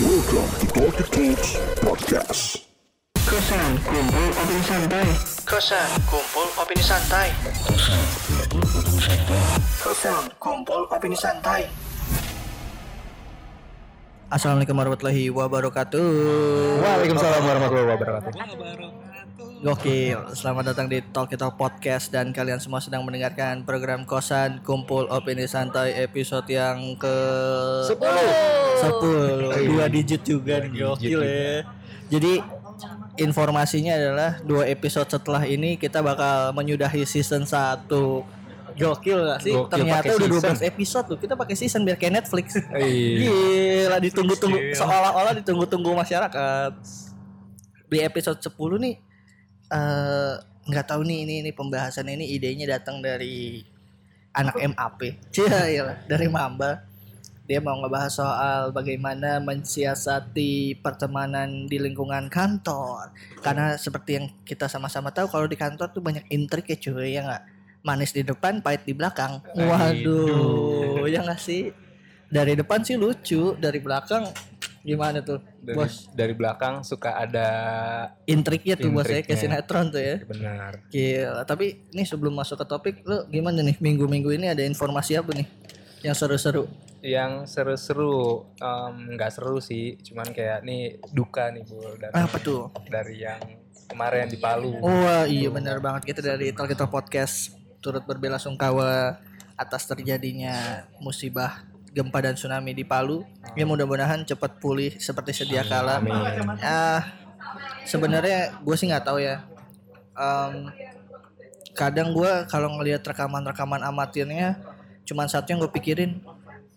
Welcome to Talkie Talks Podcast. Kosan kumpul opini santai. Kosan kumpul opini santai. Kosan kumpul opini santai. Assalamualaikum warahmatullahi wabarakatuh. Waalaikumsalam warahmatullahi wabarakatuh. Gokil, selamat datang di Talk Kita Podcast dan kalian semua sedang mendengarkan program Kosan Kumpul Opini Santai episode yang ke 10 10 dua digit juga nih, gokil ya. Jadi informasinya adalah dua episode setelah ini kita bakal menyudahi season 1 Gokil gak sih? Gokil, Ternyata udah 12 season. episode tuh. Kita pakai season biar kayak Netflix. Iya. Gila ditunggu-tunggu seolah-olah ditunggu-tunggu masyarakat. Di episode 10 nih eh nggak tahu nih ini ini pembahasan ini idenya datang dari anak MAP. Cia iyalah, dari Mamba. Dia mau ngebahas soal bagaimana mensiasati pertemanan di lingkungan kantor. Karena seperti yang kita sama-sama tahu kalau di kantor tuh banyak intrik ya cuy ya nggak manis di depan, pahit di belakang. Waduh, ya nggak sih? Dari depan sih lucu, dari belakang gimana tuh, Dari, bos? dari belakang suka ada Intriknya tuh bos ya, kayak sinetron tuh ya. benar. Gila, tapi ini sebelum masuk ke topik, lu gimana nih minggu-minggu ini ada informasi apa nih yang seru-seru? Yang seru-seru nggak seru sih, cuman kayak nih duka nih bu dari, Apa tuh? dari yang kemarin di Palu. Wah iya benar banget kita dari Talkito Podcast turut berbela sungkawa atas terjadinya musibah gempa dan tsunami di Palu. Ya mudah-mudahan cepat pulih seperti sedia kala. Ah sebenarnya gue sih nggak tahu ya. Em, kadang gue kalau ngelihat rekaman-rekaman amatirnya, cuman satu yang gue pikirin,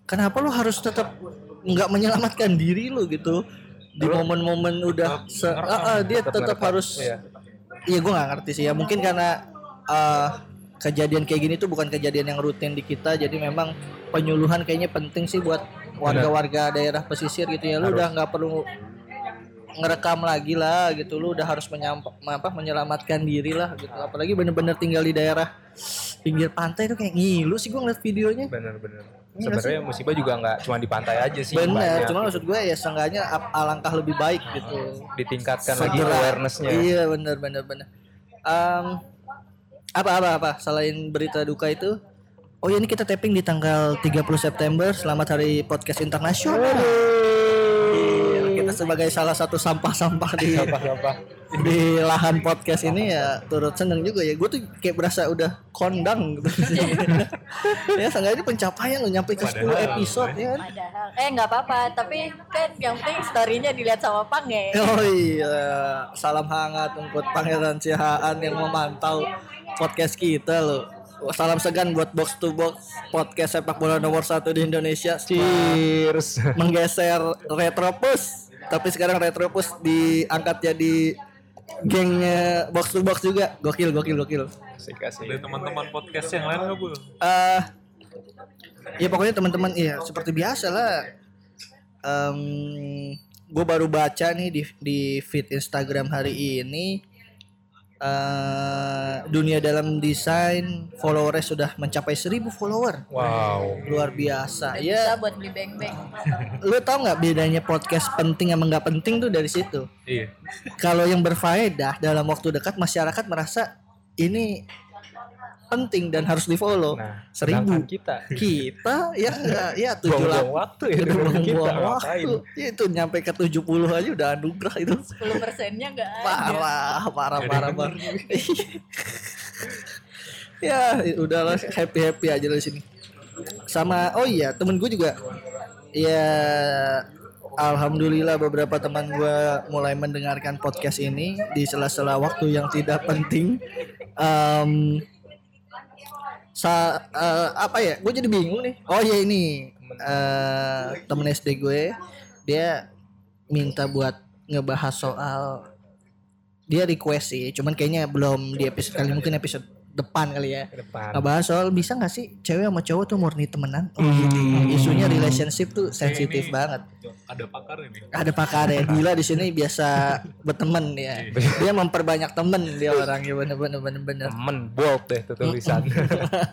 kenapa lu harus tetap nggak menyelamatkan diri lu gitu di momen-momen udah se ah, dia Tetap harus Iya. Iya gue nggak ngerti sih ya mungkin karena eh, kejadian kayak gini tuh bukan kejadian yang rutin di kita jadi memang penyuluhan kayaknya penting sih buat warga-warga daerah pesisir gitu ya lu Harus. udah nggak perlu ngerekam lagi lah gitu lu udah harus menyampa, apa menyelamatkan diri lah gitu apalagi bener-bener tinggal di daerah pinggir pantai tuh kayak ngilu sih gue ngeliat videonya Benar-benar. Iya Sebenarnya musibah juga nggak cuma di pantai aja sih. bener cuma maksud gue ya seenggaknya alangkah lebih baik gitu ditingkatkan lagi Segera. awarenessnya. Iya benar benar benar. Em, apa apa apa selain berita duka itu? Oh ya ini kita tapping di tanggal 30 September. Selamat Hari Podcast Internasional. Gila, Kita sebagai salah satu sampah-sampah di Sampah-sampah. di lahan podcast ini ya turut seneng juga ya. Gue tuh kayak berasa udah kondang gitu. ya seenggaknya ini pencapaian lo nyampe ke 10 episode ya kan. Padahal, eh nggak apa-apa, tapi kan yang penting storynya dilihat sama Pang ya. Oh iya, salam hangat untuk Pangeran Cihaan yang memantau podcast kita loh. Salam segan buat box to box podcast sepak bola nomor satu di Indonesia. Cheers. Menggeser Retropus, tapi sekarang Retropus diangkat jadi gengnya box to box juga. Gokil, gokil, gokil. Asik, asik. Ada teman-teman podcast yang lain nggak bu? eh ya pokoknya teman-teman iya seperti biasa lah gue baru baca nih di di feed Instagram hari ini eh dunia dalam desain followers sudah mencapai 1000 follower Wow. luar biasa Bisa ya buat beli beng-beng. lu tau nggak bedanya podcast penting sama nggak penting tuh dari situ Iya. kalau yang berfaedah dalam waktu dekat masyarakat merasa ini penting dan harus di follow Nah, seribu. kita. Kita ya enggak ya tujuh buang-buang lah waktu ya udah dengan kita buang ngapain? waktu ya, itu nyampe ke 70 aja udah anugerah itu. 10 persennya nggak ada. parah parah parah banget ya udahlah happy happy aja di sini. Sama oh iya temen gue juga. Ya Alhamdulillah beberapa teman gue mulai mendengarkan podcast ini di sela-sela waktu yang tidak penting. Em, sa eh, apa ya? Gue jadi bingung nih. Oh ya ini eh temen SD gue dia minta buat ngebahas soal dia request sih, cuman kayaknya belum di episode kali mungkin episode depan kali ya. ke depan. Ngebahas soal bisa nggak sih cewek sama cowok tuh murni temenan? Oh, gitu. Isunya relationship tuh sensitif banget. Ada pakar ini. Ada pakar ya gila di sini biasa berteman ya. Dia memperbanyak temen dia orangnya bener-bener bener-bener. Temen bold deh tuh tulisan.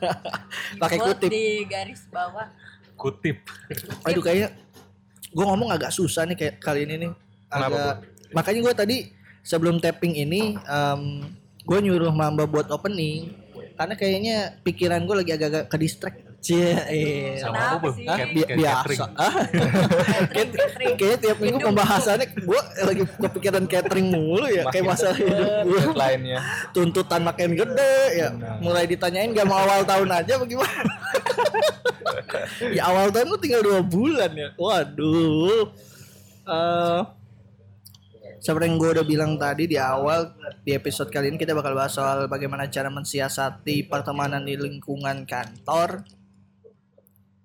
Pakai Quote kutip. di garis bawah. Kutip. Aduh kayaknya gue ngomong agak susah nih kayak kali ini nih. Kenapa, Agak makanya gue tadi sebelum tapping ini gue nyuruh Mamba buat opening karena kayaknya pikiran gue lagi agak-agak ke distract. Cie, iya. Sama apa, sih? Bi- biasa. catering. Ah, kayaknya tiap minggu pembahasannya gue lagi kepikiran catering mulu ya kayak masalah hidup gue lainnya tuntutan makin gede ya. Mulai ditanyain gak mau awal tahun aja bagaimana ya awal tahun lu tinggal dua bulan ya. Waduh. Eh seperti yang gue udah bilang tadi di awal di episode kali ini kita bakal bahas soal bagaimana cara mensiasati pertemanan di lingkungan kantor.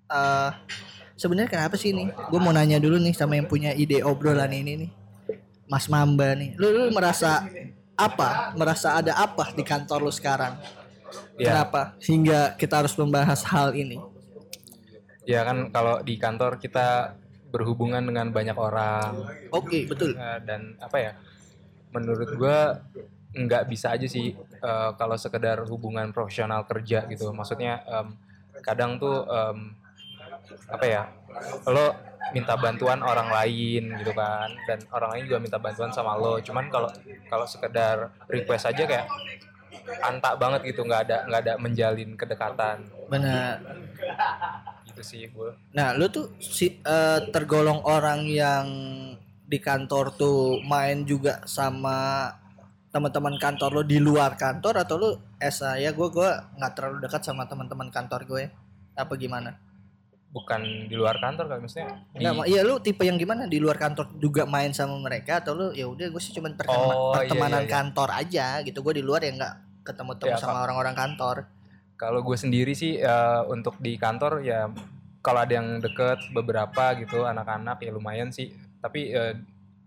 Eh sebenarnya kenapa sih ini? Gue mau nanya dulu nih sama yang punya ide obrolan ini nih. Mas Mamba nih. Lu, lu merasa apa? Merasa ada apa di kantor lu sekarang? Ya. kenapa? Hingga kita harus membahas hal ini. Ya kan kalau di kantor kita berhubungan dengan banyak orang. Oke betul. Eh, dan apa ya menurut gua nggak bisa aja sih eh, kalau sekedar hubungan profesional kerja gitu. Maksudnya em, kadang tuh em, apa ya lo minta bantuan orang lain gitu kan dan orang lain juga minta bantuan sama lo. Cuman kalau kalau sekedar request aja kayak antak banget gitu nggak ada nggak ada menjalin kedekatan. Benar gitu sih gue nah lu tuh si eh, tergolong orang yang di kantor tuh main juga sama teman-teman kantor lo di luar kantor atau lu eh saya gue gue nggak terlalu dekat sama teman-teman kantor gue apa gimana? Bukan di luar kantor kan maksudnya? Enggak, iya lu tipe yang gimana? Di luar kantor juga main sama mereka atau lu ya udah gue sih cuman pertema- Oh, iya, pertemanan iya, iya. kantor aja gitu. Gue di luar ya nggak ketemu-temu Ya, sama orang-orang kantor kalau gue sendiri sih eh, untuk di kantor ya kalau ada yang deket beberapa gitu anak-anak ya lumayan sih. Tapi eh,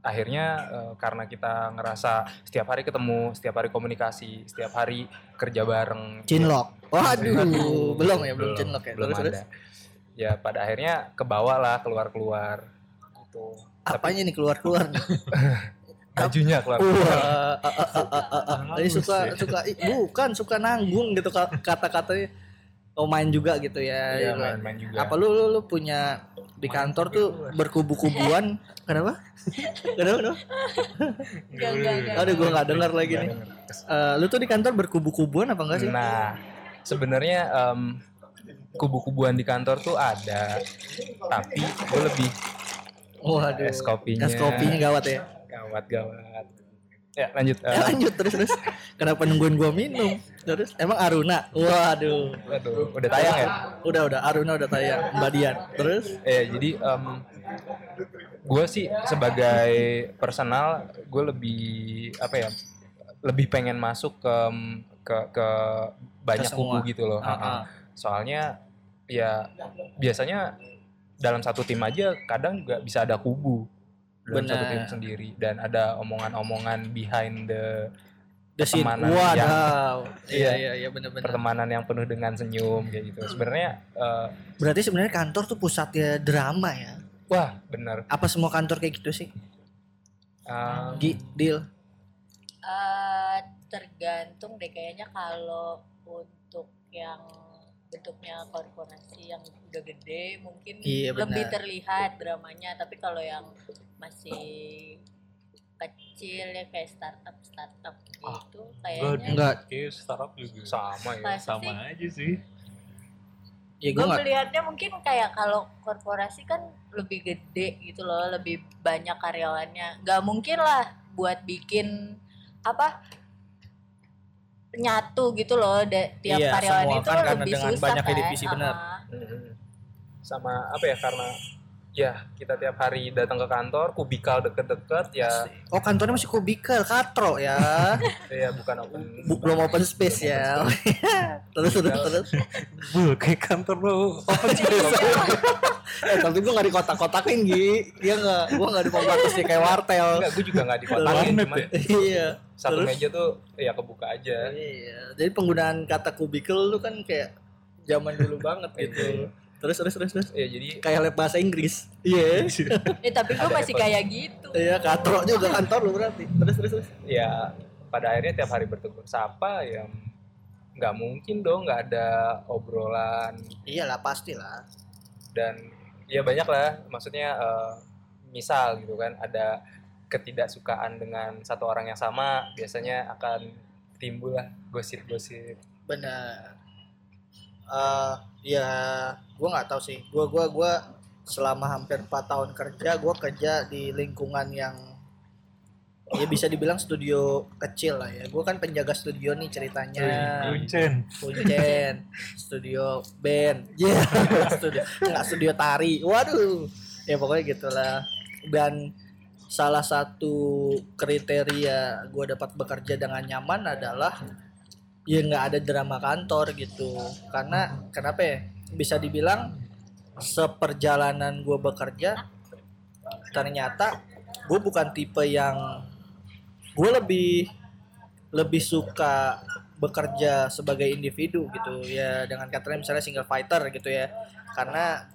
akhirnya eh, karena kita ngerasa setiap hari ketemu setiap hari komunikasi setiap hari kerja bareng. Cinlok waduh belum ya belum belum cinlok ya. belum terus, terus. ada. Ya pada akhirnya ke bawah lah keluar keluar gitu apanya nih keluar-keluar? bajunya keluar a- a. ini suka ya. suka bukan suka nanggung gitu ka- kata-katanya. Oh main juga gitu ya. Iya, gitu. main-main juga. Apa lu, lu lu punya di kantor tuh berkubu-kubuan? Kenapa? Kenapa? kenapa? Enggak, enggak, enggak. Aduh gua nggak dengar lagi nih. Eh, lu tuh di kantor berkubu-kubuan apa enggak sih? Nah, sebenarnya em, kubu-kubuan di kantor tuh ada, tapi gue lebih Waduh. es kopinya. Es kopinya gawat ya. Gawat gawat. Ya lanjut. Ya, lanjut terus terus. Kenapa nungguin gua minum? Terus emang Aruna? Waduh. aduh, udah tayang ya? Udah udah Aruna udah tayang. Mbak Dian. Terus Eh jadi gue sih sebagai personal gue lebih apa ya? Lebih pengen masuk ke ke ke banyak Ke kubu gitu loh. Ah, ah. Ha-ha. Soalnya ya biasanya dalam satu tim aja kadang juga bisa ada kubu dalam satu Benar. tim sendiri dan ada omongan-omongan behind the The scene. Pertemanan Waduh. yang- Iya Iya. iya iya benar-benar. pertemanan yang penuh dengan senyum kayak gitu. Sebenarnya eh, Berarti sebenarnya kantor tuh pusatnya drama ya. wah bener Apa semua kantor kayak gitu sih? Eh, Gi, deal. Eh, tergantung deh kayaknya kalau untuk yang bentuknya korporasi yang udah gede mungkin Iya, benar. lebih terlihat dramanya tapi kalau yang masih kecil ya kayak startup startup gitu kayaknya Enggak. Kayak startup juga sama ya. Masa sama sih? aja sih. Ya gue melihatnya mungkin kayak kalau korporasi kan lebih gede gitu loh lebih banyak karyawannya nggak mungkin lah buat bikin apa nyatu gitu loh da- tiap Iya, karyawan itu kan karena lebih dengan susah banyaknya kan divisi, benar. Ah, Mhm. Sama apa ya karena ya kita tiap hari datang ke kantor kubikal deket-deket ya Oh kantornya masih kubikel, katro ya. ya bukan open Bu- belum open space ya. terus terus terus. Bu, kayak kantor lo open space. Eh, tapi gue gak di kotak-kotakin Gi. Iya gak? Gue gak di pembatasnya kayak wartel. enggak gue juga nggak dikotakin Warnet cuman ya? iya. satu Terus? meja tuh ya kebuka aja Iya. Jadi penggunaan kata kubikel lu kan kayak zaman dulu banget gitu. Terus terus terus terus. ya jadi Kayak lab bahasa Inggris. Iya. eh tapi gue masih kayak gitu Iya, katro juga kantor lu berarti. Terus terus terus. ya pada akhirnya tiap hari bertegur sapa ya nggak mungkin dong nggak ada obrolan Iyalah pasti lah. dan ya banyak lah maksudnya eh, misal gitu kan ada ketidaksukaan dengan satu orang yang sama biasanya akan timbul lah gosip-gosip benar eh ya gua nggak tahu sih. Gua gua gua selama hampir 4 tahun kerja gua kerja di lingkungan yang ya bisa dibilang studio kecil lah ya. Gua kan penjaga studio nih ceritanya. Kuncen. Kuncen. Studio band. Ya studio nggak studio tari. Waduh. Ya pokoknya gitulah. Dan salah satu kriteria gue dapat bekerja dengan nyaman adalah ya nggak ada drama kantor gitu. Karena kenapa ya? Bisa dibilang seperjalanan gue bekerja ternyata gue bukan tipe yang gue lebih lebih suka bekerja sebagai individu gitu. Ya dengan katanya misalnya single fighter gitu ya. Karena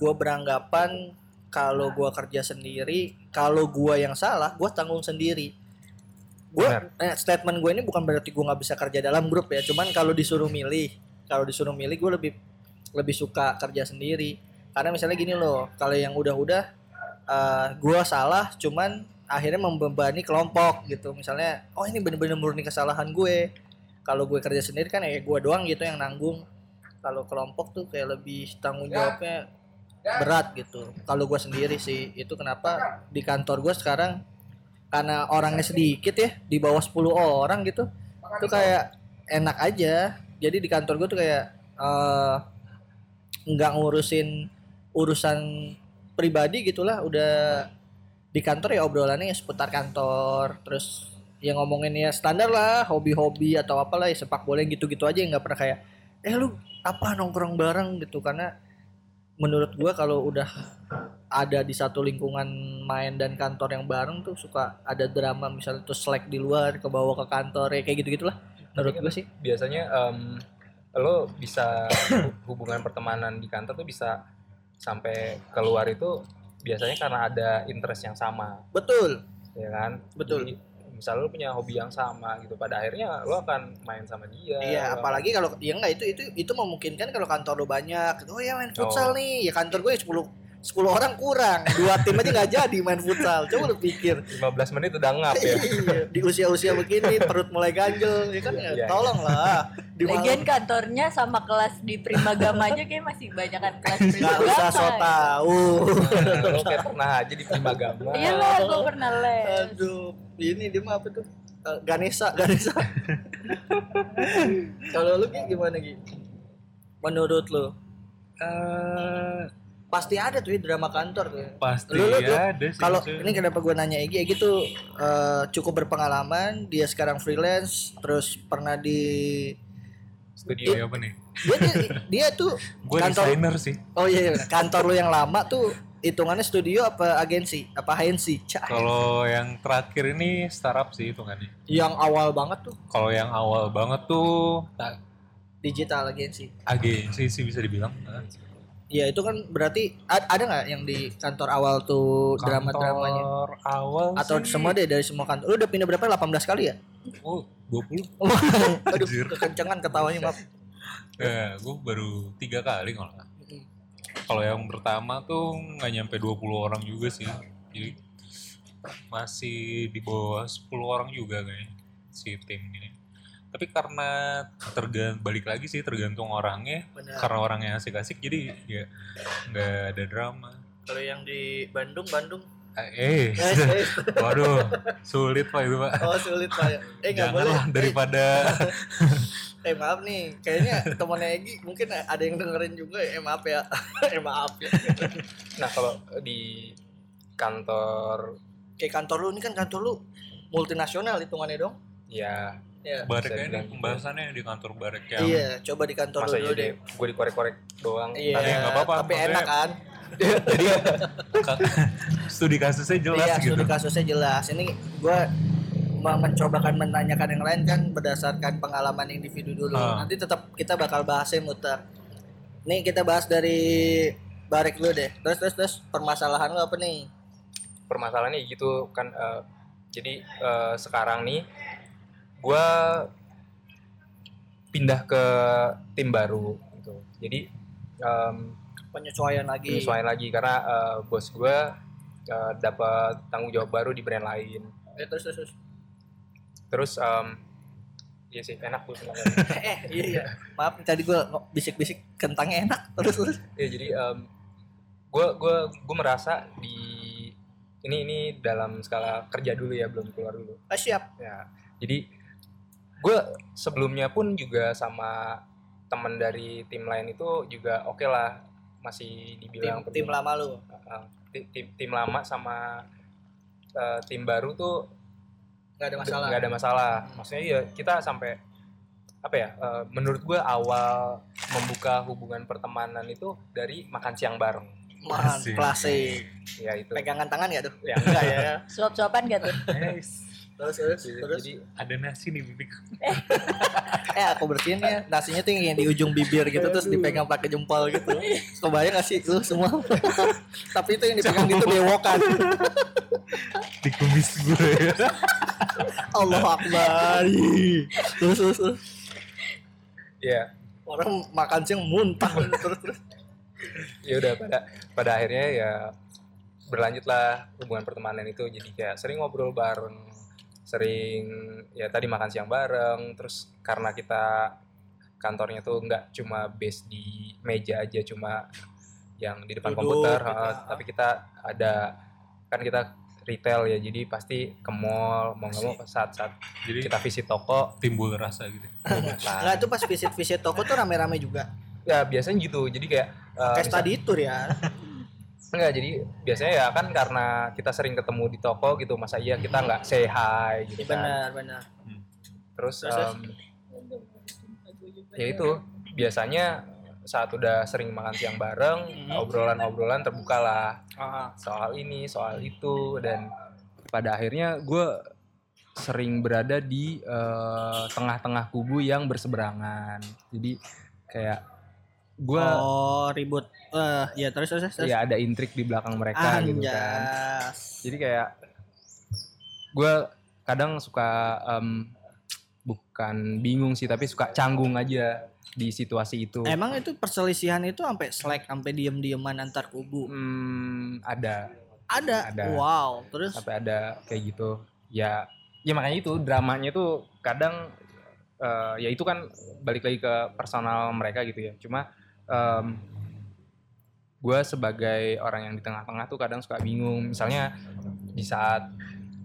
gue beranggapan kalau gue kerja sendiri kalau gue yang salah gue tanggung sendiri gue eh, statement gue ini bukan berarti gue nggak bisa kerja dalam grup ya. Cuman kalau disuruh milih kalau disuruh milih gue lebih lebih suka kerja sendiri. Karena misalnya gini loh kalau yang udah-udah eh, gue salah cuman akhirnya membebani kelompok gitu. Misalnya oh ini bener-bener murni kesalahan gue. Kalau gue kerja sendiri kan ya gue doang gitu yang nanggung. Kalau kelompok tuh kayak lebih tanggung jawabnya berat gitu. Kalau gue sendiri sih itu kenapa di kantor gue sekarang karena orangnya sedikit ya di bawah 10 orang gitu itu kayak enak aja. Jadi di kantor gue tuh kayak eh, nggak ngurusin urusan pribadi gitulah. Udah di kantor ya obrolannya ya seputar kantor terus ya ngomongin ya standar lah hobi-hobi atau apalah ya sepak bola yang gitu-gitu aja yang nggak pernah kayak eh lu apa nongkrong bareng? gitu. Karena menurut gua kalau udah ada di satu lingkungan main dan kantor yang bareng tuh suka ada drama misalnya tuh slack di luar ke bawah ke kantor ya kayak gitu gitulah menurut gua sih biasanya em, lo bisa hubungan pertemanan di kantor tuh bisa sampai keluar itu biasanya karena ada interest yang sama betul ya kan Betul. Jadi, misalnya lo punya hobi yang sama gitu pada akhirnya lo akan main sama dia Iya, lo- apalagi kalau ya enggak itu itu itu memungkinkan kalau kantor lu banyak. Oh ya main futsal Oh. nih. Ya kantor gue 10 10 orang kurang. Dua tim aja nggak jadi main futsal. Coba lu pikir. 15 menit udah ngap ya Iya, di usia-usia begini perut mulai ganjel ya kan ya Iya. tolong lah. Di Lagian kantornya sama kelas di Primagama aja kayak masih banyak kan kelas nggak usah so tahu. Nah, lo kayak pernah aja di Primagama Iya lah, gue pernah les. Aduh, ini dia mah apa tuh? Eh, Ganesha, Ganesha. kalau lu Gi, gimana Gi? Menurut lu? Eh, Pasti ada tuh ya drama kantor tuh. ya. pasti Lu- lu- lu- ada sih. Kalau ini kenapa gue nanya Egi, Egi tuh eh, cukup berpengalaman, dia sekarang freelance, terus pernah di studio Iya, apa nih? dia dia, dia tuh Gue kantor desainer sih. oh iya, iya kantor lu yang lama tuh hitungannya studio apa agensi apa agensi Kalau yang terakhir ini startup sih hitungannya. yang awal banget tuh Kalau yang awal banget tuh digital agensi agensi sih bisa dibilang. Ya itu kan berarti ada nggak yang di kantor awal tuh drama dramanya Kantor awal atau sih, semua deh dari semua kantor lu udah pindah berapa 18 kali ya Oh, 20. aduh Anjir. kekencangan ketawanya maaf Ya, gue baru tiga kali kalau. Kalau yang pertama tuh nggak nyampe 20 orang juga sih. Jadi masih di bawah 10 orang juga kayaknya si tim ini. Tapi karena tergantung balik lagi sih tergantung orangnya. Benar. Karena orangnya asik-asik jadi ya nggak ada drama. kalau yang di Bandung Bandung Eh, eh, eh. waduh, sulit pak itu pak. Oh sulit pak ya. Eh nggak boleh. Janganlah daripada Eh, eh maaf nih, kayaknya temannya Egi mungkin ada yang dengerin juga ya. Eh maaf ya. eh maaf ya. nah kalau di kantor Kayak kantor lu ini kan kantor lu multinasional hitungannya dong. ya Ya. barek ini gitu. pembahasannya di kantor barek yang Iya, coba di kantor masa lu iya dulu deh deh. gue dikorek-korek doang Iya, Tapi nggak apa-apa, tapi enak kan? jadi studi kasusnya jelas iya, gitu. studi kasusnya jelas. Ini gua mau mencobakan menanyakan yang lain kan berdasarkan pengalaman individu dulu. Ah. Nanti tetap kita bakal bahasnya muter. Nih kita bahas dari Barek dulu deh. Terus terus terus permasalahan lu apa nih? permasalahannya gitu kan eh, jadi eh, sekarang nih gue pindah ke tim baru gitu jadi em, Penyesuaian lagi. penyesuaian lagi karena eh, bos gue eh, dapat tanggung jawab baru di brand lain Ya, terus terus. terus. terus em, iya sih enak tuh sebenarnya eh iya iya. Maaf tadi ngo- bisik-bisik kentangnya enak. Terus terus. ya jadi gue gue gue merasa di ini ini dalam skala kerja dulu ya belum keluar dulu Ah, siap. ya jadi gue sebelumnya pun juga sama teman dari tim lain itu juga oke lah masih Tim dibilang tim lama lu. Uh, ti- tim, tim lama sama uh, tim baru tuh Gak ada masalah. nggak ada masalah maksudnya ya kita sampai apa ya uh, menurut gue awal membuka hubungan pertemanan itu dari makan siang bareng Asik. klasik. ya itu Pegangan tangan gak tuh? Ya. enggak ya. Suap-suapan gak tuh? Terus terus jadi, terus. jadi Ada nasi nih bibik. Eh aku bersihin ya. Nasinya tuh yang di ujung bibir gitu terus dipegang pakai jempol gitu. Kebayang gak sih lu semua? Tapi itu yang dipegang gitu bewokan. Di kumis gue ya. Allah Akbar. Terus terus terus. ya Orang makan siang muntah terus terus. ya udah pada pada akhirnya ya berlanjutlah hubungan pertemanan itu jadi kayak sering ngobrol bareng sering ya tadi makan siang bareng terus karena kita kantornya tuh nggak cuma base di meja aja cuma yang di depan Duduk, komputer gitu. ha, tapi kita ada kan kita retail ya jadi pasti ke mall mau nggak mau saat saat Jadi kita visit toko timbul rasa gitu. Enggak itu pas visit-visit toko tuh rame-rame juga. ya biasanya gitu jadi kayak eh, Kayak study tour ya. Enggak, jadi biasanya ya kan karena kita sering ketemu di toko gitu, masa iya kita nggak say hi gitu kan. benar benar. Terus Terus, terus? em, ya itu biasanya saat udah sering makan siang bareng, Hmm. obrolan-obrolan terbuka lah Ah, soal ini, soal itu dan pada akhirnya gue sering berada di eh, tengah-tengah kubu yang berseberangan. Jadi kayak gue oh ribut. Eh ya terus terus terus. ya ada intrik di belakang mereka gitu kan. Anjas. jadi kayak gue kadang suka em, bukan bingung sih tapi suka canggung aja di situasi itu Emang itu perselisihan itu sampai slack sampai diem-dieman antar kubu. Hmm, ada Ada. Ada. Wow. Terus sampai ada kayak gitu ya ya makanya itu dramanya tuh kadang eh, ya itu kan balik lagi ke personal mereka gitu ya cuma gue sebagai orang yang di tengah-tengah tuh kadang suka bingung misalnya di saat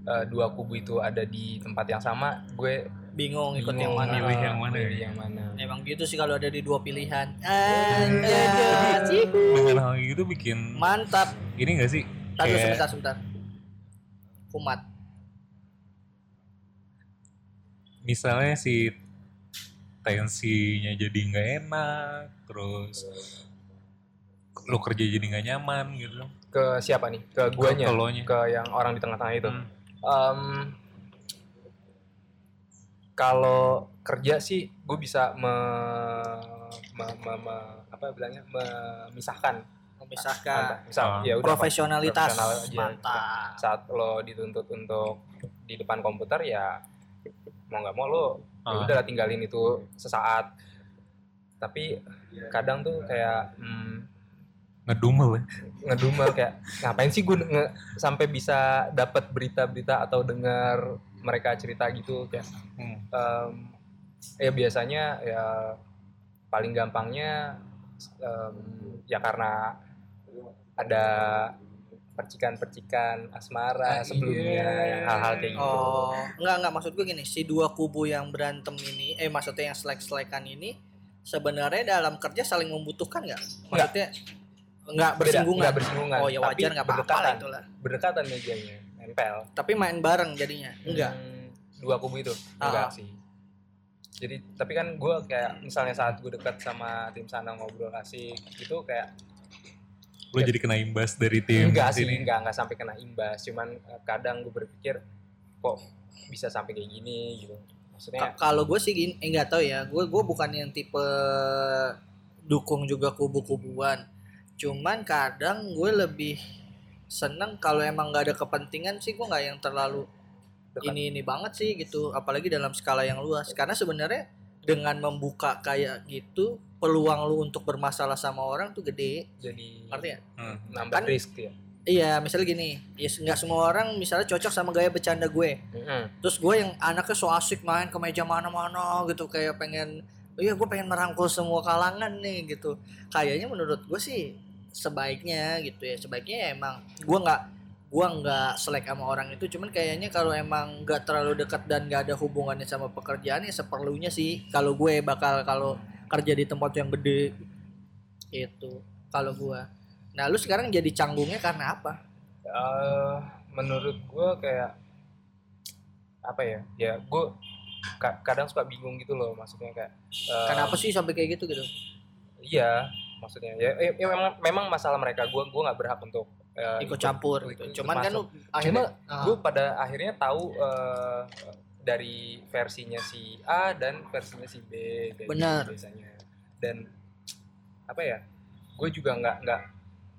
eh, dua kubu itu ada di tempat yang sama gue bingung ikut bingung yang mana. milih yang mana milih ya? yang mana Emang gitu sih kalau ada di dua pilihan. Anjas. Dengan hal gitu bikin Mantap. ini gak sih? Tadi Kayak sebentar sebentar. Kumat. misalnya si tensinya jadi nggak enak, terus lo kerja jadi nggak nyaman gitu. ke siapa nih ke guanya Ke ke yang orang di tengah-tengah itu Hmm. Em, kalau kerja sih gue bisa me, me- me- me- apa bilangnya memisahkan Memisahkan. misal Ah. ya udah Profesionalitas. profesional aja. Mantap. saat lo dituntut untuk di depan komputer ya mau nggak mau lo ya Ah. udah tinggalin itu sesaat tapi kadang tuh kayak hmm, Ngedumel ya. ngedumel kayak ngapain sih gue nge- sampai bisa dapat berita-berita atau dengar mereka cerita gitu kayak Hmm. em, ya biasanya ya paling gampangnya em, ya karena ada percikan-percikan asmara Ah, sebelumnya iya. yang hal-hal kayak gitu Oh, enggak enggak maksud gue gini, si dua kubu yang berantem ini, eh maksudnya yang selek-selekan ini sebenarnya dalam kerja saling membutuhkan nggak? Maksudnya enggak Beda, bersinggungan. nggak bersinggungan Oh ya tapi wajar nggak apa-apa lah itulah. berdekatan mejanya nempel Tapi main bareng jadinya. Enggak. Hmm, dua kubu itu Ah. enggak sih jadi tapi kan gue kayak misalnya saat gue dekat sama tim sana ngobrol asik itu kayak Lo jadi kena imbas dari tim enggak sih enggak enggak sampai kena imbas cuman eh, kadang gue berpikir kok bisa sampai kayak gini gitu maksudnya Ka- Kalau gue sih gini, eh nggak tahu ya. Gue gue bukan yang tipe dukung juga kubu-kubuan. Cuman kadang gue lebih seneng kalau emang nggak ada kepentingan sih gue nggak yang terlalu dekat. ini ini banget sih gitu apalagi dalam skala yang luas karena sebenarnya dengan membuka kayak gitu peluang lu untuk bermasalah sama orang tuh gede jadi ngerti ya Hmm. nambah Kan- risk ya iya misalnya gini ya nggak semua orang misalnya cocok sama gaya bercanda gue Mm-mm. terus gue yang anaknya so asik main ke meja mana-mana gitu kayak pengen iya gue pengen merangkul semua kalangan nih gitu kayaknya menurut gue sih sebaiknya gitu ya. Sebaiknya ya emang gue nggak gue nggak selek sama orang itu. Cuman kayaknya kalau emang nggak terlalu dekat dan nggak ada hubungannya sama pekerjaan ya seperlunya sih kalau gue bakal kalau kerja di tempat yang gede itu kalau gue nah lu sekarang jadi canggungnya karena apa? Eh, menurut gue kayak apa ya? Ya gue kadang suka bingung gitu loh maksudnya kayak eh, kenapa sih sampai kayak gitu gitu? iya maksudnya ya, ya, ya memang memang masalah mereka gue gue nggak berhak untuk eh, ikut campur ikut- gitu. ikut cuman kan akhirnya ah. gue pada akhirnya tahu eh, dari versinya si A dan versinya si B gitu Benar. biasanya dan apa ya gue juga nggak nggak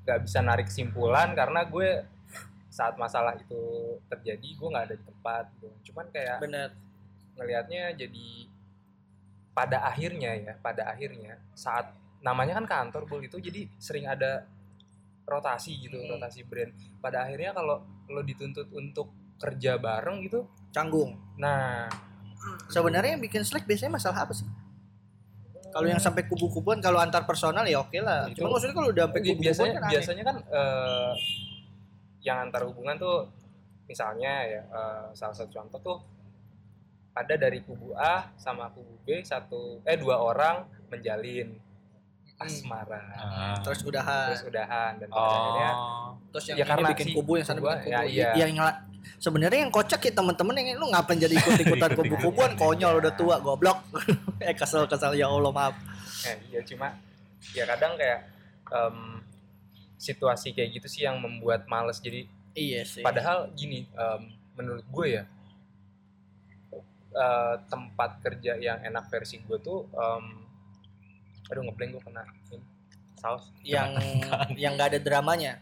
nggak bisa narik kesimpulan karena gue saat masalah itu terjadi gue nggak ada di tempat gitu. cuman kayak bener ngelihatnya jadi pada akhirnya ya pada akhirnya saat namanya kan kantor bul itu jadi sering ada rotasi gitu Hmm. rotasi brand. Pada akhirnya kalau lo dituntut untuk kerja bareng gitu canggung. nah. Sebenarnya yang bikin slack biasanya masalah apa sih? Kalau yang sampai kubu-kubuan kalau antar personal ya oke lah. Itu- cuma maksudnya kalau udah sampai kubu-kubuan biasanya kan aneh. biasanya kan eh, yang antar hubungan tuh misalnya ya eh, salah satu contoh tuh ada dari kubu A sama kubu B satu eh dua orang menjalin asmara. Ah. terus udahan. Terus udahan dan akhirnya Oh. terus yang Ya, karena bikin si kubu yang sana bikin kubu. ya, iya. yang sebenarnya yang kocak ya teman-teman yang lu ngapain jadi ikut-ikutan kubu-kubuan konyol udah tua goblok. Eh kesel kesel ya Allah maaf. Eh, ya cuma ya kadang kayak em, situasi kayak gitu sih yang membuat males. Jadi iya sih. padahal gini em, menurut gue ya eh, tempat kerja yang enak versi gue tuh em, aduh ngeblank gue kena ini, saus. Yang yang nggak ada dramanya?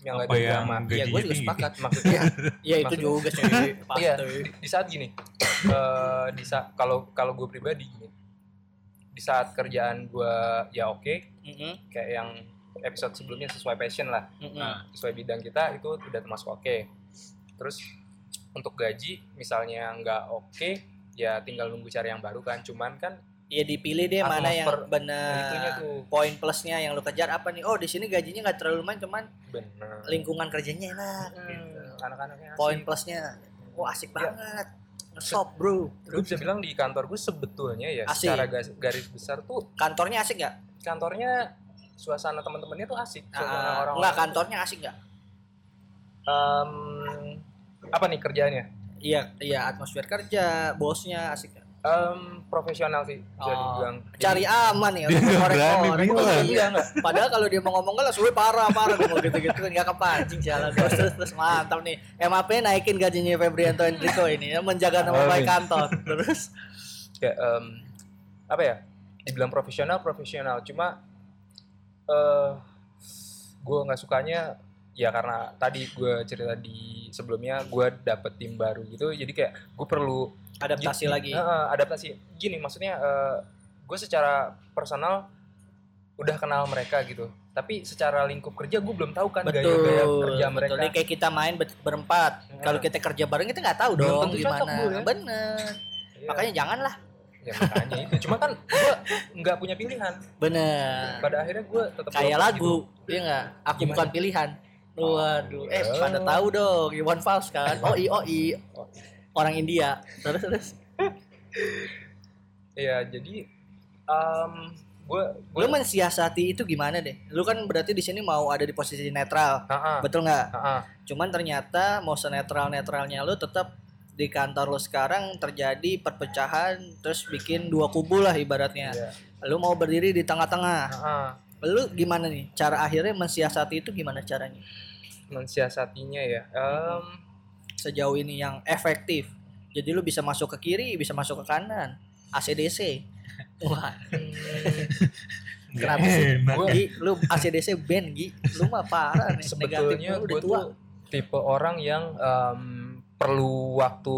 Yang gak Apa ada yang drama. ya gue juga sepakat. Maksudnya ya itu Maksud- juga sih. pasti. Iya, di, di saat gini eh, di saat kalau kalau gue pribadi gini di saat kerjaan gue ya oke Mm-mm, kayak yang episode sebelumnya sesuai passion lah. Mm-mm. Nah. sesuai bidang kita itu udah termasuk oke. Terus untuk gaji misalnya nggak oke ya tinggal nunggu cari yang baru kan. Cuman kan ya dipilih deh mana yang Atmosfer. benar. Poin plusnya yang lu kejar apa nih? Oh di sini gajinya nggak terlalu lumayan cuman bener lingkungan kerjanya enak. Hmm, gitu. anak-anaknya poin plusnya oh asik Ya. banget. Ngesop bro. Gue bisa bilang di kantor gue sebetulnya ya Asik. secara garis besar tuh kantornya asik nggak? Kantornya suasana teman-temannya tuh asik. Suasana Ah, orang-orang nggak kantornya asik nggak? Em, apa nih kerjaannya? Iya iya atmosfer kerja bosnya asik Em, profesional sih bisa Oh, dibilang. cari aman ya Dia nggak berani korek-korek. bilang. iya padahal kalau dia mau ngomong nggak suwe parah parah. Ngomong gitu gitu nggak kepancing jalan. Terus terus terus mantap nih. MAP naikin gajinya Febrianto Enrico ini ya menjaga nama baik kantor. Terus? Kayak em, apa ya? Dibilang profesional profesional. Cuma eh gue nggak sukanya ya karena tadi gue cerita di sebelumnya gue dapet tim baru gitu. Jadi kayak gue perlu adaptasi Gi- lagi. Heeh, adaptasi. Gini maksudnya gue secara personal udah kenal mereka gitu. Tapi secara lingkup kerja gue belum tahu kan betul. gaya-gaya kerja betul. mereka Ini kayak kita main ber- berempat. Nah. kalau kita kerja bareng kita nggak tahu Belum dong cocok, gimana. Bu, ya. bener. Iya, makanya janganlah. Ya makanya itu. Cuma kan gue nggak punya pilihan. Bener. Pada akhirnya gue tetap kayak lagu gitu. iya nggak? Aku Gimana? bukan pilihan. Waduh eh Oh. pada tahu dong Iwan Fals kan. Oh i. Oh i orang India. Terus terus. Iya, jadi um, gue gue lu mensiasati itu gimana deh? Lu kan berarti di sini mau ada di posisi netral. Betul nggak? Cuman ternyata mau senetral netralnya lu tetap di kantor lu sekarang terjadi perpecahan terus bikin dua kubu lah ibaratnya. Iya. lu mau berdiri di tengah-tengah. Lu gimana nih? Cara akhirnya mensiasati itu gimana caranya? Mensiasatinya ya. Em, sejauh ini yang efektif. Jadi lu bisa masuk ke kiri bisa masuk ke kanan. ACDC wah Kenapa sih? Gua- Gi, lu ACDC band Gi. Lu mah parah nih sebetulnya gue tuh tipe orang yang em, perlu waktu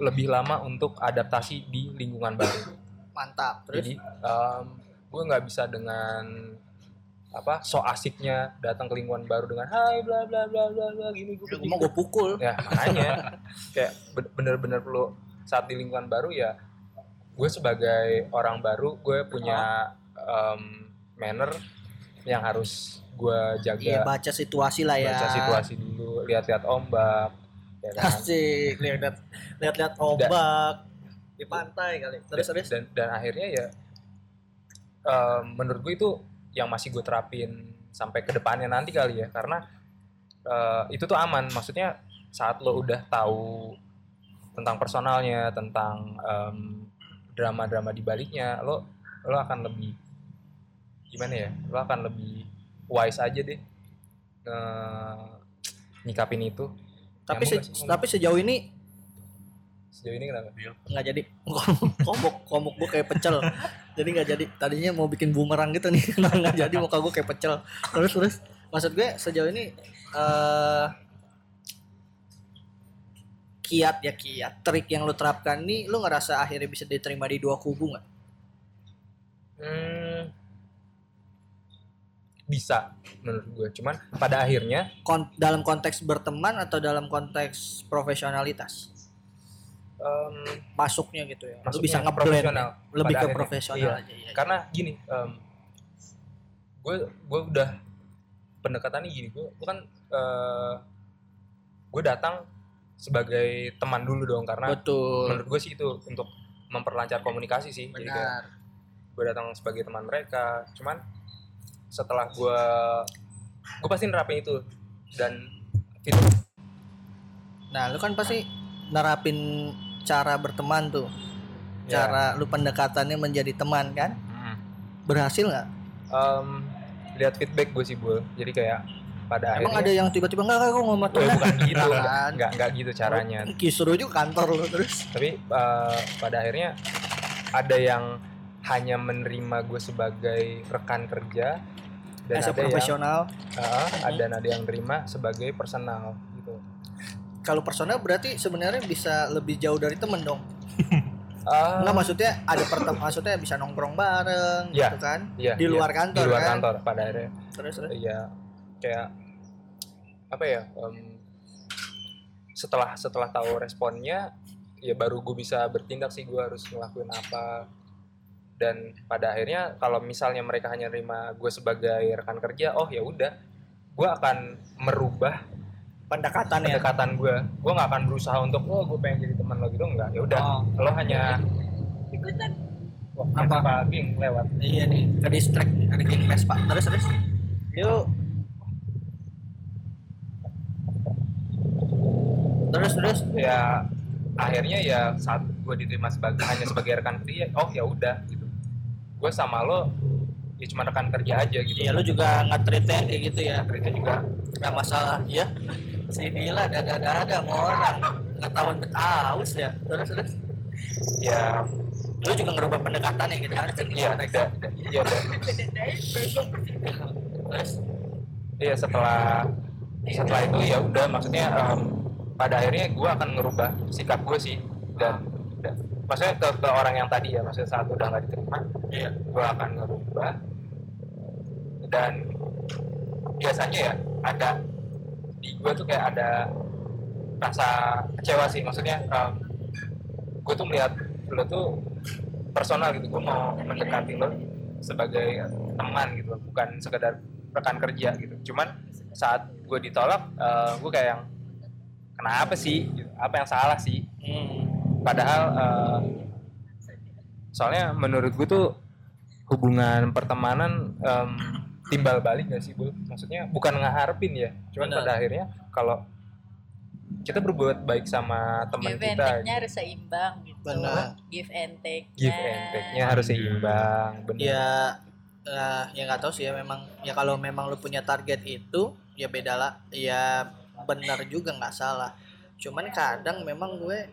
lebih lama untuk adaptasi di lingkungan baru. mantap terus? Jadi em, gue nggak bisa dengan apa so asiknya datang ke lingkungan baru dengan hai bla bla bla bla bla gini gue mau gue pukul. ya makanya kayak ben- bener-bener perlu saat di lingkungan baru ya gue sebagai orang baru gue punya em, manner yang harus gue jaga Iya baca situasi lah ya. baca situasi dulu lihat-lihat ombak ya kan Asik, lihat-lihat lihat-lihat ombak di pantai kali. Terus terus. dan dan akhirnya ya em, menurut gue itu yang masih gue terapin sampai ke depannya nanti kali ya. Karena eh, itu tuh aman. Maksudnya saat lo udah tahu tentang personalnya tentang em, drama-drama di baliknya lo lo akan lebih gimana ya lo akan lebih wise aja deh nge- nyikapin itu. Tapi se- tapi sejauh ini sejauh ini kenapa? Nggak jadi. Komuk komuk gue kayak pecel jadi nggak jadi. Tadinya mau bikin bumerang gitu nih. Nggak jadi muka gue kayak pecel. Terus terus. Maksud gue sejauh ini eh kiat ya kiat trik yang lu terapkan nih lu ngerasa akhirnya bisa diterima di dua kubu nggak? Hmm, bisa menurut gue. Cuman pada akhirnya Kon- dalam konteks berteman atau dalam konteks profesionalitas em, masuknya gitu ya lu Masuknya bisa ngeblend profesional. lebih ke profesional iya. aja ya. karena gini, em, gue gue udah pendekatannya gini. Gue gue kan eh, gue datang sebagai teman dulu dong karena betul menurut gue sih itu untuk memperlancar komunikasi sih. Jadi kayak benar gue datang sebagai teman mereka. Cuman setelah gue gue pasti nerapin itu dan itu Nah, lu kan pasti nerapin cara berteman tuh. ya, Cara lu pendekatannya menjadi teman kan? mm, Berhasil nggak? em, lihat feedback gue sih bu jadi kayak pada Emang ada akhirnya yang tiba-tiba enggak gue mau sama Oh, bukan gitu Kan? nggak nggak gitu caranya Kisru juga kantor lu terus. tapi eh, pada akhirnya ada yang hanya menerima gue sebagai rekan kerja dan As ada yang profesional. eh, ada ada yang terima sebagai personal Kalau personal berarti sebenarnya bisa lebih jauh dari temen dong. Ah, Enggak maksudnya ada pertem maksudnya bisa nongkrong bareng Iya. gitu kan. iya, di iya. luar kantor di luar kan? kantor pada akhirnya Terus terus. Iya, kayak apa ya? em, setelah setelah tahu responnya, ya baru gue bisa bertindak sih gue harus ngelakuin apa. Dan pada akhirnya kalau misalnya mereka hanya terima gue sebagai rekan kerja, oh ya udah, gue akan merubah Pendekatan ya. pendekatan gue. Gue nggak akan berusaha untuk, oh gue pengen jadi teman lo gitu enggak. Ya udah, Oh. lo hanya Wah, Apa? apa? Ging lewat. Iya nih, ke distract, ada geng Vespa. Terus terus. Yuk. Terus terus. ya akhirnya ya saat gue diterima sebagai hanya sebagai rekan kerja oh ya udah gitu gue sama lo ya cuma rekan kerja aja gitu Iya lu juga nge-treatnya kayak gitu ya. kerja juga Gak masalah ya. Sini lah ada ada ada mau orang ngetahuan betaus ya. Terus terus. ya Lu juga ngerubah pendekatan ya gitu kan. iya da- da- iya Terus iya setelah setelah itu ya udah maksudnya em, pada akhirnya gue akan ngerubah sikap gue sih dan, dan maksudnya ke, ke orang yang tadi ya maksudnya saat udah nggak diterima iya. gue akan ngerubah dan biasanya ya ada di gue tuh kayak ada rasa kecewa sih. Maksudnya gue tuh melihat lo tuh personal gitu. Gue mau mendekati lo sebagai teman gitu bukan sekedar rekan kerja gitu. Cuman saat gue ditolak gue kayak yang kenapa sih? gitu. apa yang salah sih? Padahal eh, soalnya menurut gue tuh hubungan pertemanan em, timbal balik gak sih bu maksudnya bukan ngeharapin ya cuman Benar. pada akhirnya kalau kita berbuat baik sama teman give and kita take-nya harus seimbang gitu. Benar. give and take-nya. Give and take-nya harus seimbang bener Ya eh, ya nggak tahu sih ya memang ya kalau memang lu punya target itu ya beda lah. Ya benar juga nggak salah. Cuman kadang memang gue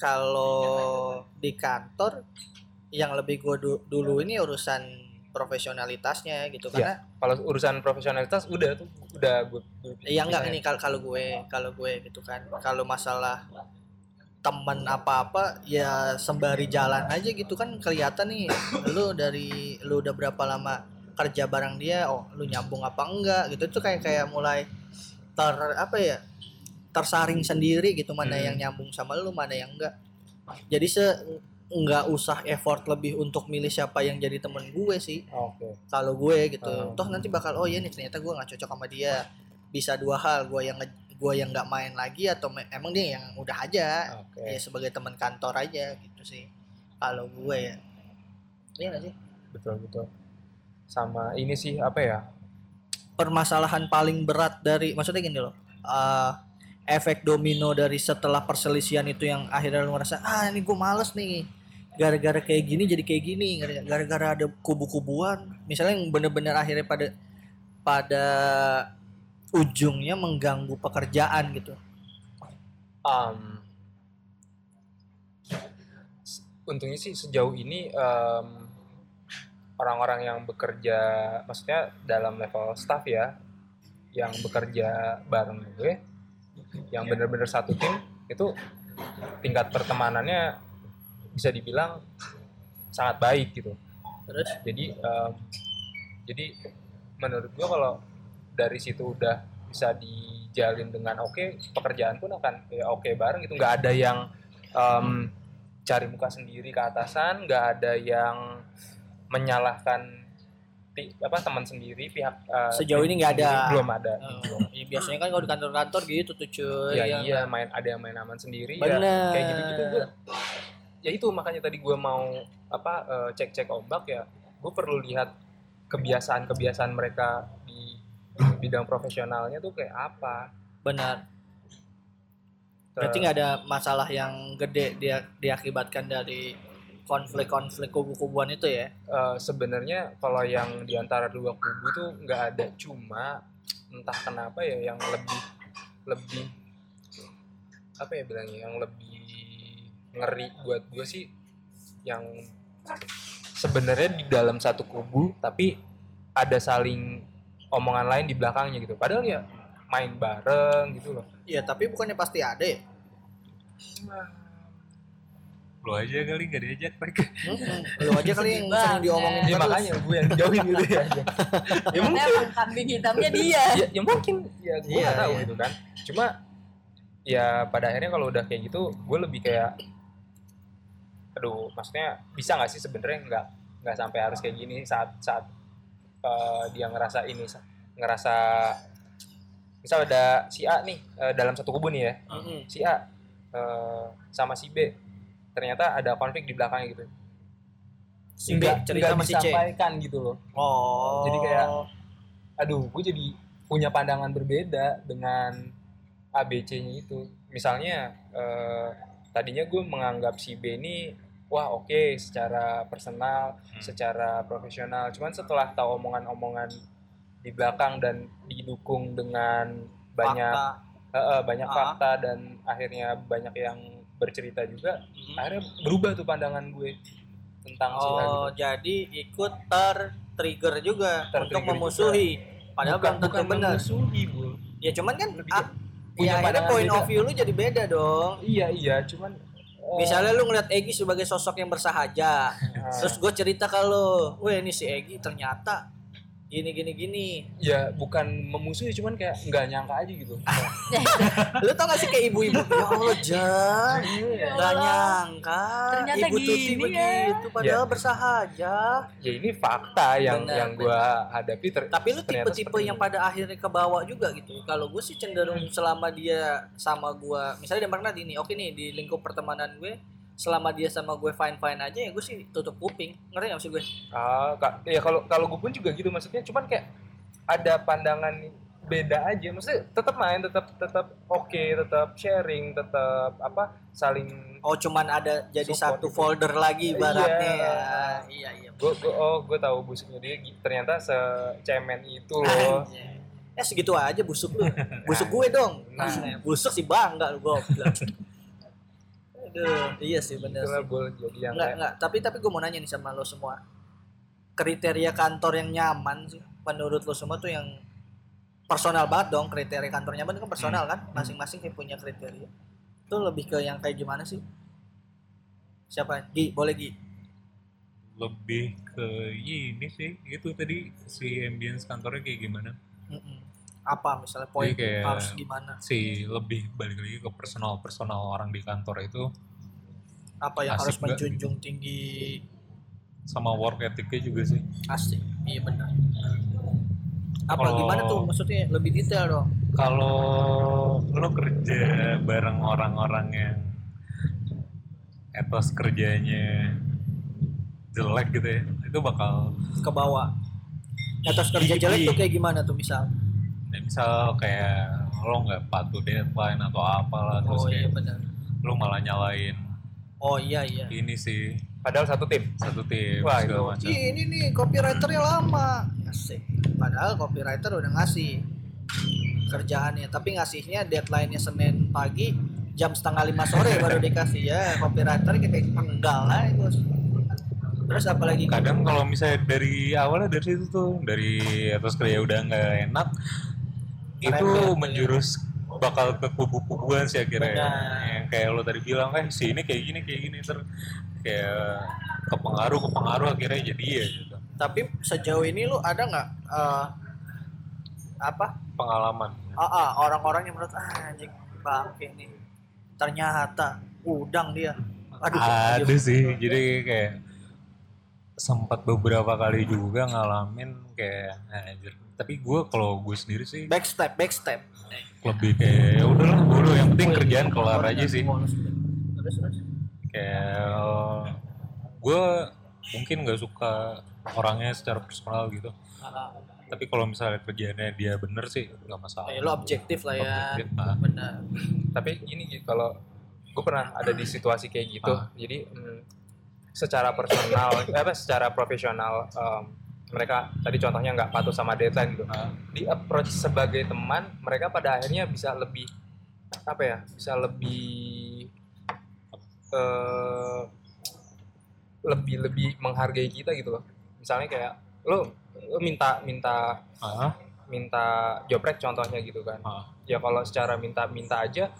kalau di kantor yang lebih gue du- dulu ini urusan profesionalitasnya gitu Iya. karena kalau urusan profesionalitas udah tuh udah gue Iya enggak ini kalau kalau gue kalau gue gitu kan kalau masalah temen apa-apa ya sembari jalan aja gitu kan kelihatan nih lu dari lu udah berapa lama kerja bareng dia oh lu nyambung apa enggak gitu itu kayak kayak mulai ter apa ya tersaring sendiri gitu mana Hmm. yang nyambung sama lu mana yang enggak jadi se nggak usah effort lebih untuk milih siapa yang jadi temen gue sih Oke. kalau gue gitu Hmm. toh nanti bakal oh iya nih ternyata gue nggak cocok sama dia bisa dua hal gue yang gue yang nggak main lagi atau emang dia yang udah aja Oke. ya sebagai teman kantor aja gitu sih kalau gue ya iya nggak sih Betul betul. Sama ini sih apa ya? permasalahan paling berat dari maksudnya gini loh eh, efek domino dari setelah perselisihan itu yang akhirnya lu ngerasa ah ini gue males nih gara-gara kayak gini jadi kayak gini gara- gara-gara ada kubu-kubuan. Misalnya yang bener-bener akhirnya pada pada ujungnya mengganggu pekerjaan gitu. Um, untungnya sih sejauh ini em, orang-orang yang bekerja, maksudnya dalam level staff ya, yang bekerja bareng gue, yang bener-bener satu tim itu tingkat pertemanannya bisa dibilang sangat baik gitu. terus Jadi em, jadi menurut gue kalau dari situ udah bisa dijalin dengan oke pekerjaan pun akan ya oke bareng gitu nggak ada yang em, cari muka sendiri ke atasan nggak ada yang menyalahkan ti- apa teman sendiri pihak eh, Sejauh ini nggak ada. belum ada Oh, iya, biasanya kan kalau di kantor-kantor gitu tuh cuy ya yang- iya main ada yang main aman sendiri ya Bener. kayak gitu gitu gue ya itu makanya tadi gue mau apa eh, cek-cek ombak ya gue perlu lihat kebiasaan-kebiasaan mereka di bidang profesionalnya tuh kayak apa. Benar. Berarti nggak ada masalah yang gede dia diakibatkan dari konflik-konflik kubu-kubuan itu ya? Eh, sebenarnya kalau yang di antara dua kubu tuh nggak ada. Cuma entah kenapa ya yang lebih lebih apa ya bilangnya yang lebih ngeri buat gue sih yang sebenarnya di dalam satu kubu tapi ada saling omongan lain di belakangnya gitu. Padahal ya main bareng gitu loh. Iya tapi bukannya pasti ada ya? Lu aja kali gak diajak mereka. Mm-mm. lu aja kali yang sering diomongin ya makanya gue yang jauhin gitu ya. Ya mungkin. Emang kambing hitamnya dia. ya, ya mungkin. Ya gue Iya, nggak tahu iya. gitu kan. Cuma ya pada akhirnya kalau udah kayak gitu gue lebih kayak aduh maksudnya bisa nggak sih sebenarnya nggak nggak sampai harus kayak gini saat saat eh, dia ngerasa ini sa- ngerasa misal ada si A nih eh, dalam satu kubu nih ya. Mm-mm. si A eh, sama si B ternyata ada konflik di belakangnya gitu. Si B cerita sama si C. disampaikan gitu loh. Oh. Jadi kayak aduh gue jadi punya pandangan berbeda dengan ABC-nya itu. Misalnya eh, tadinya gue menganggap si B ini wah oke secara personal Hmm. secara profesional cuman setelah tahu omongan-omongan di belakang dan didukung dengan banyak Fakta. eh, banyak Ah. fakta dan akhirnya banyak yang bercerita juga Mm. akhirnya berubah tuh pandangan gue tentang A gitu. oh jadi ikut ter trigger juga Ter-trigger untuk memusuhi padahal belum tentu benar memusuhi, Bu. ya cuman kan Lebih punya ya akhirnya pandangan point beda. of view lu jadi beda dong Iya iya, cuman Misalnya lu ngeliat Egi sebagai sosok yang bersahaja, eh, terus gue cerita ke lu, weh ini si Egi ternyata gini gini gini. ya bukan memusuhi, cuman kayak nggak nyangka aja gitu. Lu tau gak sih kayak ibu-ibu, ya Allah Jan, Iya. gak nyangka Ternyata ibu Tuti gini begitu, padahal bersahaja. ya ini fakta yang Benar, yang gua hadapi. Ter, Tapi lu tipe-tipe yang ini. pada akhirnya kebawa juga gitu. Kalau gue sih cenderung selama dia sama gue, misalnya dia pernah ini, oke nih di lingkup pertemanan gue, selama dia sama gue fine fine aja ya gue sih tutup kuping, ngerti gak maksud gue? Ah, Kak, ya kalau kalau gue pun juga gitu maksudnya, cuman kayak ada pandangan beda aja. Maksudnya tetap main, tetap tetap oke, tetap sharing, tetap apa saling Oh cuman ada jadi satu gitu. folder lagi ibaratnya Iya. ya. Iya iya. gue gue oh gue tahu busuknya dia ternyata secemen itu loh Anjay. Ya segitu aja busuk lu. Busuk gue dong. Nah. busuk sih bangga lu goblok. Aduh, iya sih bener itulah sih. gue jadi yang Enggak enggak, tapi tapi gue mau nanya nih sama lo semua. Kriteria kantor yang nyaman sih menurut lo semua tuh yang personal banget dong kriteria kantor nyaman itu kan personal kan? Masing-masing kayak punya kriteria. Itu lebih ke yang kayak gimana sih? Siapa? Gi boleh Gi. Lebih ke ini sih itu tadi si ambience kantornya kayak gimana? Mm-mm. Apa misalnya poin kayak- harus gimana? si lebih balik lagi ke personal personal orang di kantor itu apa yang harus menjunjung tinggi? Sama work ethicnya juga sih. Asik iya benar. Apa Kalau- gimana tuh? Maksudnya lebih detail dong. kalau lo kerja bareng orang-orang yang etos kerjanya jelek gitu ya itu bakal ke bawah. Atas kerja jelek tuh kayak gimana tuh misal ya misal kayak lo nggak patuh deadline atau apalah terus oh iya kayak benar. lo malah nyalain oh iya iya. ini sih. Padahal satu tim. satu tim Wah, segala itu. macam. Ini nih copywriternya lama. Asik. Padahal copywriter udah ngasih kerjaannya tapi ngasihnya deadline-nya Senin pagi jam setengah lima sore baru dikasih. Ya copywriter kayak penggal lah bos. Terus apalagi kadang kalau misalnya dari awalnya dari situ tuh dari atas kerja udah nggak enak itu ya. menjurus bakal ke kubu-kubuan sih akhirnya Benar. yang kayak lo tadi bilang kan si ini kayak gini kayak gini ter kayak kepengaruh kepengaruh akhirnya jadi ya gitu tapi sejauh ini lu ada nggak eh, apa pengalaman ah, ah, orang-orang yang menurut ah, anjing bangke nih ternyata udang dia aduh ada sih jadi kayak sempat beberapa kali juga ngalamin kayak nah. Tapi gue kalau gue sendiri sih backstep backstep. Lebih kayak ya udahlah bodoh yang penting kerjaan kelar aja sih. Kayak gue mungkin nggak suka orangnya secara personal gitu. Ah, tapi kalau misalnya kerjaannya dia bener sih nggak masalah. Eh, lo objektif lah ya. Objektif, ah. benar. Tapi ini gitu, kalau gue pernah ada di situasi kayak gitu. Ah. Jadi mm, secara personal, apa secara profesional em, mereka tadi contohnya nggak patuh sama deadline gitu. Ah. Di approach sebagai teman, mereka pada akhirnya bisa lebih apa ya? Bisa lebih eh lebih lebih menghargai kita gitu loh. Misalnya kayak lo, lo minta minta Ah, minta jobrek contohnya gitu kan ah. ya kalau secara minta minta aja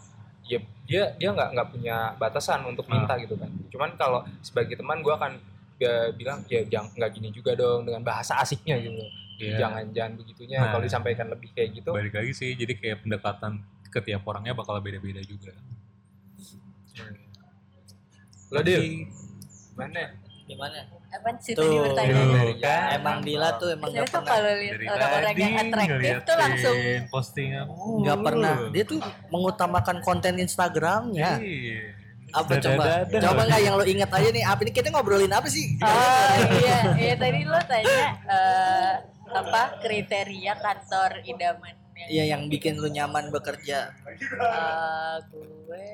ya dia dia nggak nggak punya batasan untuk minta gitu kan cuman kalau sebagai teman gue akan ya, bilang ya jangan nggak gini juga dong dengan bahasa asiknya gitu Iya. jangan jangan begitunya Nah. kalau disampaikan lebih kayak gitu balik lagi sih jadi kayak pendekatan ke tiap orangnya bakal beda-beda juga hmm. lo Dil mana gimana Apa sih Tuh. tadi pertanyaan? Kan. emang Dila tuh emang Saya gak tuh pernah kalau lihat dari orang-orang tadi yang atraktif tuh langsung postingan mulu. pernah dia tuh mengutamakan konten Instagramnya Iya. Apa coba? coba nggak yang lo ingat aja nih? Apa ini kita ngobrolin apa sih? Oh iya, iya tadi lo tanya eh, apa kriteria kantor idaman yang Iya yang bikin lu nyaman bekerja. Eh, gue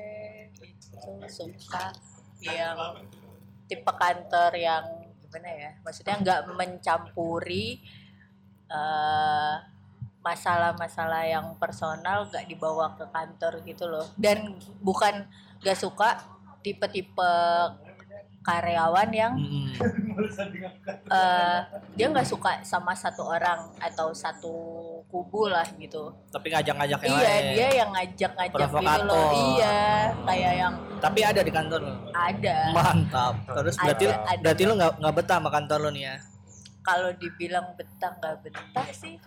itu suka yang tipe kantor yang gimana ya? Maksudnya nggak mencampuri eh, masalah-masalah yang personal nggak dibawa ke kantor gitu loh. Dan bukan nggak suka tipe-tipe karyawan yang Mm-mm. eh, dia nggak suka sama satu orang atau satu kubu lah gitu. Tapi ngajak-ngajak yang iya lain. dia yang ngajak-ngajak gitu loh. Iya kayak yang tapi ada di kantor lo? Ada. Mantap. Terus Ada, berarti ada. berarti lu nggak nggak betah sama kantor lu nih ya? Kalau dibilang betah nggak betah sih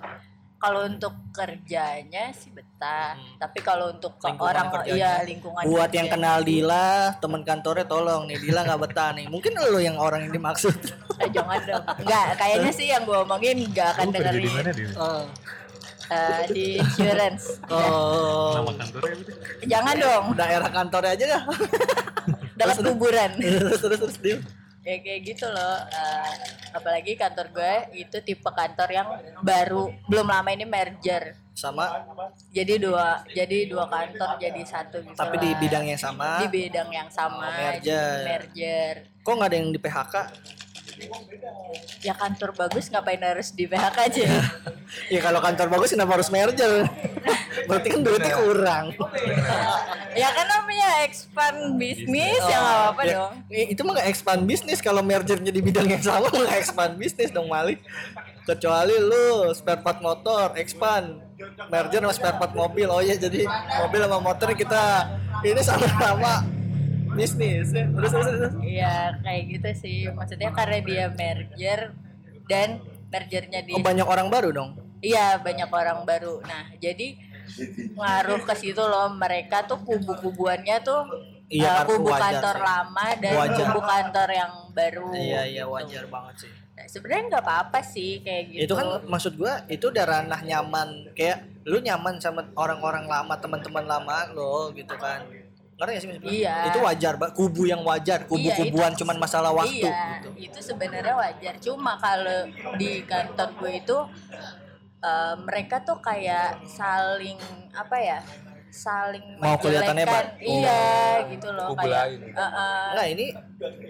kalau untuk kerjanya sih betah. Hmm. tapi kalau untuk ke Lingkungan orang kerjanya. iya lingkungan buat yang kerja. kenal Dila teman kantornya tolong nih Dila nggak betah nih. Mungkin lu yang orang yang dimaksud. Eh, jangan dong. Nggak kayaknya sih yang gue omongin nggak akan kerja di mana oh, Eh, di insurance. Oh. Nama kantornya jangan dong. Daerah kantornya aja dah. Dekat kuburan. Terus terus terus Dil ya kayak gitu loh. Eh, apalagi kantor gue itu tipe kantor yang baru belum lama ini merger. Sama? Jadi dua jadi dua kantor jadi satu gitu tapi lah. di bidang yang sama? Di bidang yang sama Oh, merger. merger. Kok nggak ada yang di PHK ya kantor bagus ngapain harus di PHK aja? Ya kalau kantor bagus kenapa harus merger? Berarti kan duitnya kurang. Ya kan namanya expand bisnis ya nggak apa-apa Ya, dong. i- itu mah nggak expand bisnis kalau mergernya di bidang yang sama nggak expand bisnis dong Mali kecuali lu spare part motor expand. Merger sama spare part mobil. Oh iya jadi mobil sama motor kita ini sama-sama bisnis ya. terus terus terus Iya kayak gitu sih. Maksudnya karena dia merger dan mergernya di oh, banyak orang baru dong Iya banyak orang baru. Nah jadi ngaruh ke situ loh. Mereka tuh kubu-kubuannya tuh Iya, kartu kubu wajar kantor sih. lama dan Wajar. kubu kantor yang baru. iya iya gitu. wajar banget sih Nah, Sebenarnya nggak apa-apa sih kayak gitu. itu kan maksud gua itu udah ranah nyaman kayak lu nyaman sama orang-orang lama teman-teman lama lo gitu kan ngerti gak sih? Iya. itu wajar Mbak. kubu yang wajar kubu-kubuan itu- cuman masalah waktu Iya, gitu itu sebenarnya wajar. Cuma kalau di kantor gue itu eh, mereka tuh kayak saling apa ya? Saling Mau kelihatan hebat. Iya, gitu loh Kubu kayak. lain. eh, eh, Enggak ini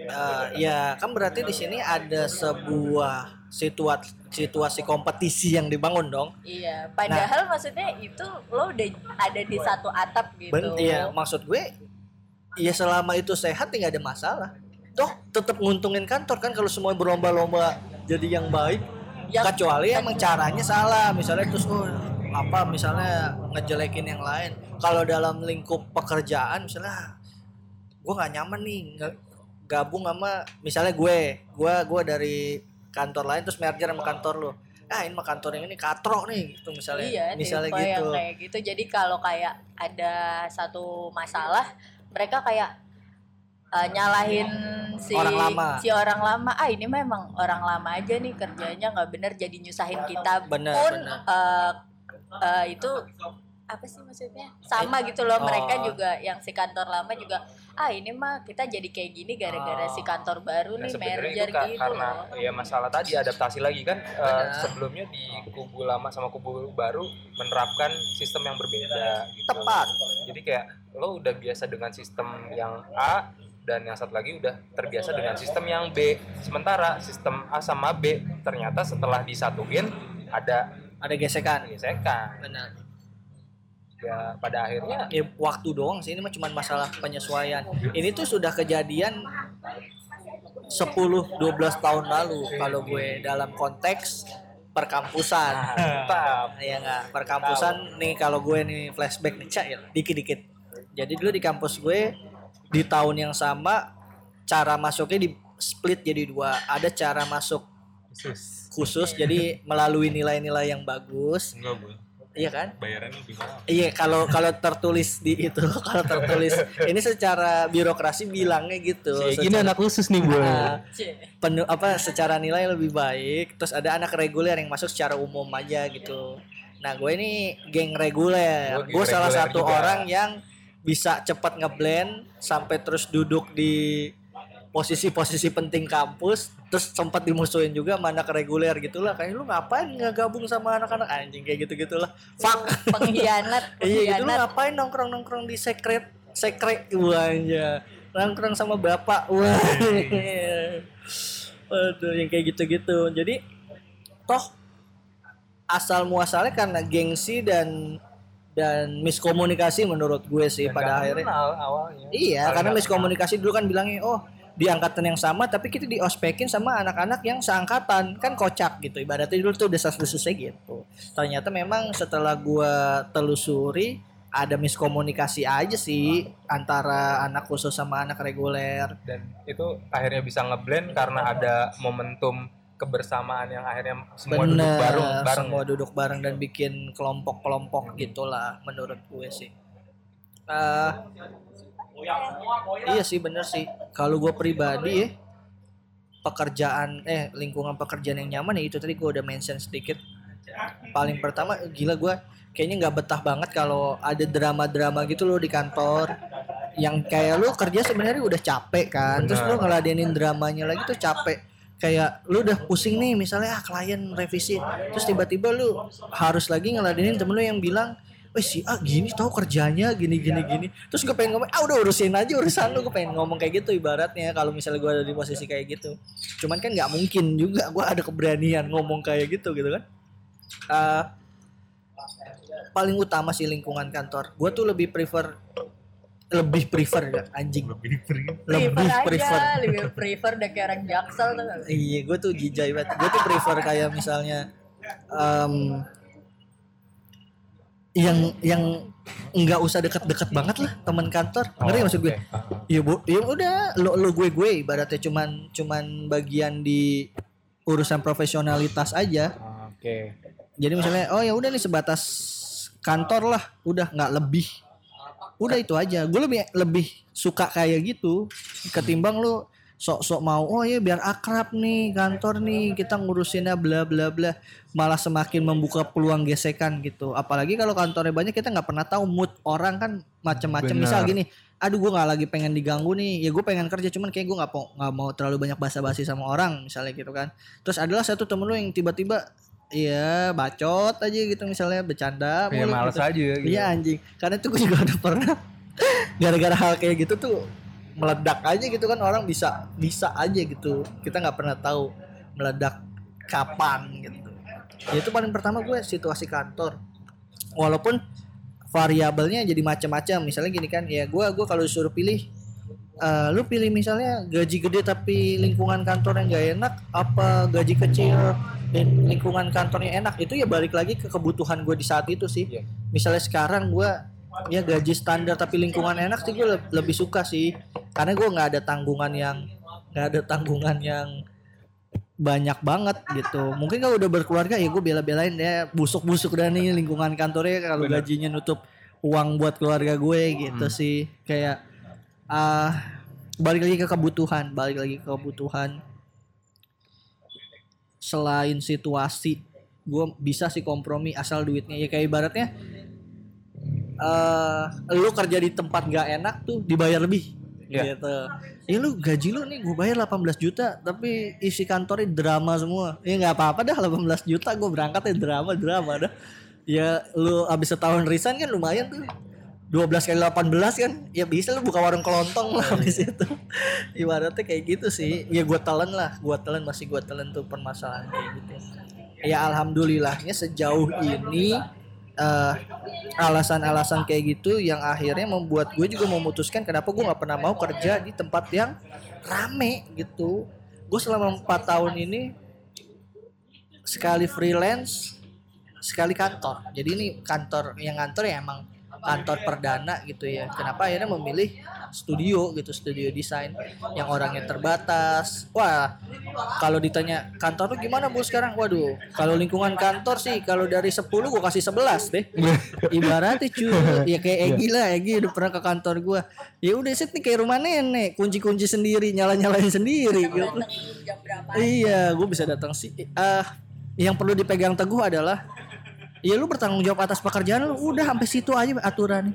eh, ya kan berarti di sini ada sebuah situasi situasi kompetisi yang dibangun dong. Iya, padahal maksudnya itu lo udah ada di satu atap gitu. Ben, iya, maksud gue ya selama itu sehat ya nggak ada masalah. Toh tetap nguntungin kantor kan kalau semua berlomba-lomba jadi yang baik. Yang- kecuali emang caranya salah, misalnya terus oh, apa misalnya ngejelekin yang lain. Kalau dalam lingkup pekerjaan misalnya gue nggak nyaman nih gabung sama misalnya gue, gue gue dari kantor lain terus merger sama kantor lo. Ah ini mah kantor yang ini katro nih gitu misalnya. Iya, misalnya tipe yang gitu. kayak gitu. Jadi kalau kayak ada satu masalah, mereka kayak eh, nyalahin si Orang lama. si orang lama. Ah ini memang orang lama aja nih kerjanya nggak bener jadi nyusahin kita. Bener, Pun bener. eh, eh, itu apa sih maksudnya? Sama gitu loh. Mereka Oh. juga yang si kantor lama juga. Ah ini mah kita jadi kayak gini gara-gara Oh. si kantor baru Nah, nih sebenarnya merger itu ka- gitu karena loh. ya masalah tadi adaptasi lagi kan Benar. sebelumnya di kubu lama sama kubu baru menerapkan sistem yang berbeda gitu. Tepat. Jadi kayak lo udah biasa dengan sistem yang A dan yang satu lagi udah terbiasa dengan sistem yang B. Sementara sistem A sama B ternyata setelah disatuin ada Ada gesekan. gesekan. Benar. Ya pada akhirnya. Ya waktu doang sih ini mah cuma masalah penyesuaian. Ini tuh sudah kejadian 10 12 tahun lalu kalau gue dalam konteks perkampusan. Nah, ya enggak perkampusan nih kalau gue nih flashback nih cak ya. Dikit-dikit. Jadi dulu di kampus gue di tahun yang sama cara masuknya di split jadi dua. Ada cara masuk Khusus. khusus jadi melalui nilai-nilai yang bagus. Enggak. Iya kan Bayarannya lebih mahal. Iya kalau kalau tertulis di itu kalau tertulis ini secara birokrasi bilangnya gitu. Secara- khusus nih Nah, Cie. penuh apa secara nilai lebih baik. Terus ada anak reguler yang masuk secara umum aja gitu. Nah gue ini geng reguler. Geng Gue salah satu juga. orang yang bisa cepat ngeblend sampai terus duduk di posisi-posisi penting kampus terus sempat dimusuhin juga sama anak reguler gitulah. Kayak lu ngapain nggak gabung sama anak-anak? Anjing kayak gitu gitulah fuck. Pengkhianat, Iya gitu. Lu ngapain nongkrong nongkrong di sekret sekret? Wah ya nongkrong sama bapak. Wah Waduh yang kayak gitu-gitu. Jadi toh asal muasalnya karena gengsi dan dan miskomunikasi menurut gue sih Dan pada akhirnya. awalnya. Iya, karena miskomunikasi dulu kan bilangnya, oh di angkatan yang sama, tapi kita diospekin sama anak-anak yang seangkatan, kan kocak gitu. Ibaratnya dulu tuh udah selesai gitu. Ternyata memang setelah gua telusuri ada miskomunikasi aja sih antara anak khusus sama anak reguler. dan itu akhirnya bisa ngeblend karena ada momentum kebersamaan yang akhirnya semua duduk Bener, bareng bareng semua duduk bareng dan bikin kelompok-kelompok gitulah menurut gue sih. Eh, iya sih bener sih. Kalau gue pribadi ya pekerjaan eh lingkungan pekerjaan yang nyaman ya itu tadi gue udah mention sedikit. Paling pertama gila gue kayaknya nggak betah banget kalau ada drama-drama gitu loh di kantor. Yang kayak lu kerja sebenarnya udah capek kan terus lu ngeladenin dramanya lagi tuh capek. Kayak lu udah pusing nih misalnya ah klien revisi. Terus tiba-tiba lu harus lagi ngeladenin temen lu yang bilang Wih si A gini tau kerjanya gini gini gini. Terus gue pengen ngomong ah udah urusin aja urusan lu. Gue pengen ngomong kayak gitu ibaratnya kalau misalnya gue ada di posisi kayak gitu. Cuman kan nggak mungkin juga gue ada keberanian ngomong kayak gitu gitu kan? Eh, paling utama sih lingkungan kantor. Gue tuh lebih prefer lebih prefer ya anjing. Lebih free. lebih prefer prefer. aja, lebih prefer kayak orang jaksel tuh. Iya, gue tuh jijai banget. Gue tuh prefer kayak misalnya em, yang yang nggak usah deket-deket banget lah teman kantor. Ngerti Oh, maksud gue? oke. ya bu ya udah lo lo gue gue ibaratnya cuman cuman bagian di urusan profesionalitas aja Oke. jadi misalnya oh ya udah nih sebatas kantor lah udah nggak lebih udah itu aja gue lebih lebih suka kayak gitu ketimbang lu sok-sok mau oh ya biar akrab nih kantor nih kita ngurusinnya bla bla bla malah semakin membuka peluang gesekan gitu apalagi kalau kantornya banyak kita nggak pernah tahu mood orang kan macem-macem Benar. misal gini aduh gue nggak lagi pengen diganggu nih ya gue pengen kerja cuman kayak gue nggak mau nggak mau terlalu banyak basa-basi sama orang misalnya gitu kan terus adalah satu temen lu yang tiba-tiba Iya, bacot aja gitu misalnya bercanda mulu males gitu. aja gitu. Iya anjing. Karena itu gue juga udah pernah gara-gara hal kayak gitu tuh meledak aja gitu kan orang bisa bisa aja gitu. Kita nggak pernah tahu meledak kapan gitu. Ya itu paling pertama gue situasi kantor. Walaupun variabelnya jadi macam-macam. Misalnya gini kan, ya gue gua kalau disuruh pilih eh, lu pilih misalnya gaji gede tapi lingkungan kantor yang gak enak apa gaji kecil dan lingkungan kantornya enak itu ya balik lagi ke kebutuhan gue di saat itu sih Iya. misalnya sekarang gue ya gaji standar tapi lingkungan enak sih gue le- lebih suka sih karena gue nggak ada tanggungan yang nggak ada tanggungan yang banyak banget gitu. Mungkin kalau udah berkeluarga ya gue bela-belain ya busuk-busuk dah nih lingkungan kantornya kalau gajinya nutup uang buat keluarga gue gitu sih. Kayak ah balik lagi ke kebutuhan balik lagi ke kebutuhan. Selain situasi gue bisa sih kompromi asal duitnya. Ya kayak ibaratnya eh lu kerja di tempat gak enak tuh dibayar lebih Iya. gitu ya lu gaji lu nih gue bayar 18 juta tapi isi kantornya drama semua. Ya nggak apa-apa dah 18 juta gue berangkat ya drama drama dah. Ya lu abis setahun resign kan lumayan tuh. 12 kali 18 kan? Ya bisa lu buka warung kelontong lah habis itu. Ibaratnya kayak gitu sih. Ya gue telan lah gue telan masih gue telan tuh permasalahan kayak gitu. Ya alhamdulillahnya sejauh ini eh, alasan-alasan kayak gitu yang akhirnya membuat gue juga memutuskan kenapa gue nggak pernah mau kerja di tempat yang rame gitu. Gue selama empat tahun ini sekali freelance sekali kantor. Jadi ini kantor yang kantor ya emang kantor perdana gitu ya. Kenapa akhirnya memilih studio gitu studio desain yang orangnya terbatas? Wah kalau ditanya kantor lu gimana bu sekarang? Waduh kalau lingkungan kantor sih kalau dari 10 gue kasih 11 deh. Ibaratnya cuy. Ya kayak Egi lah Egi udah pernah ke kantor gua. Ya udah set nih kayak rumah nenek. Kunci-kunci sendiri nyala-nyalain sendiri gitu. iya gue bisa datang sih. Ah yang perlu dipegang teguh adalah ya lu bertanggung jawab atas pekerjaan lu. Udah sampai situ aja aturan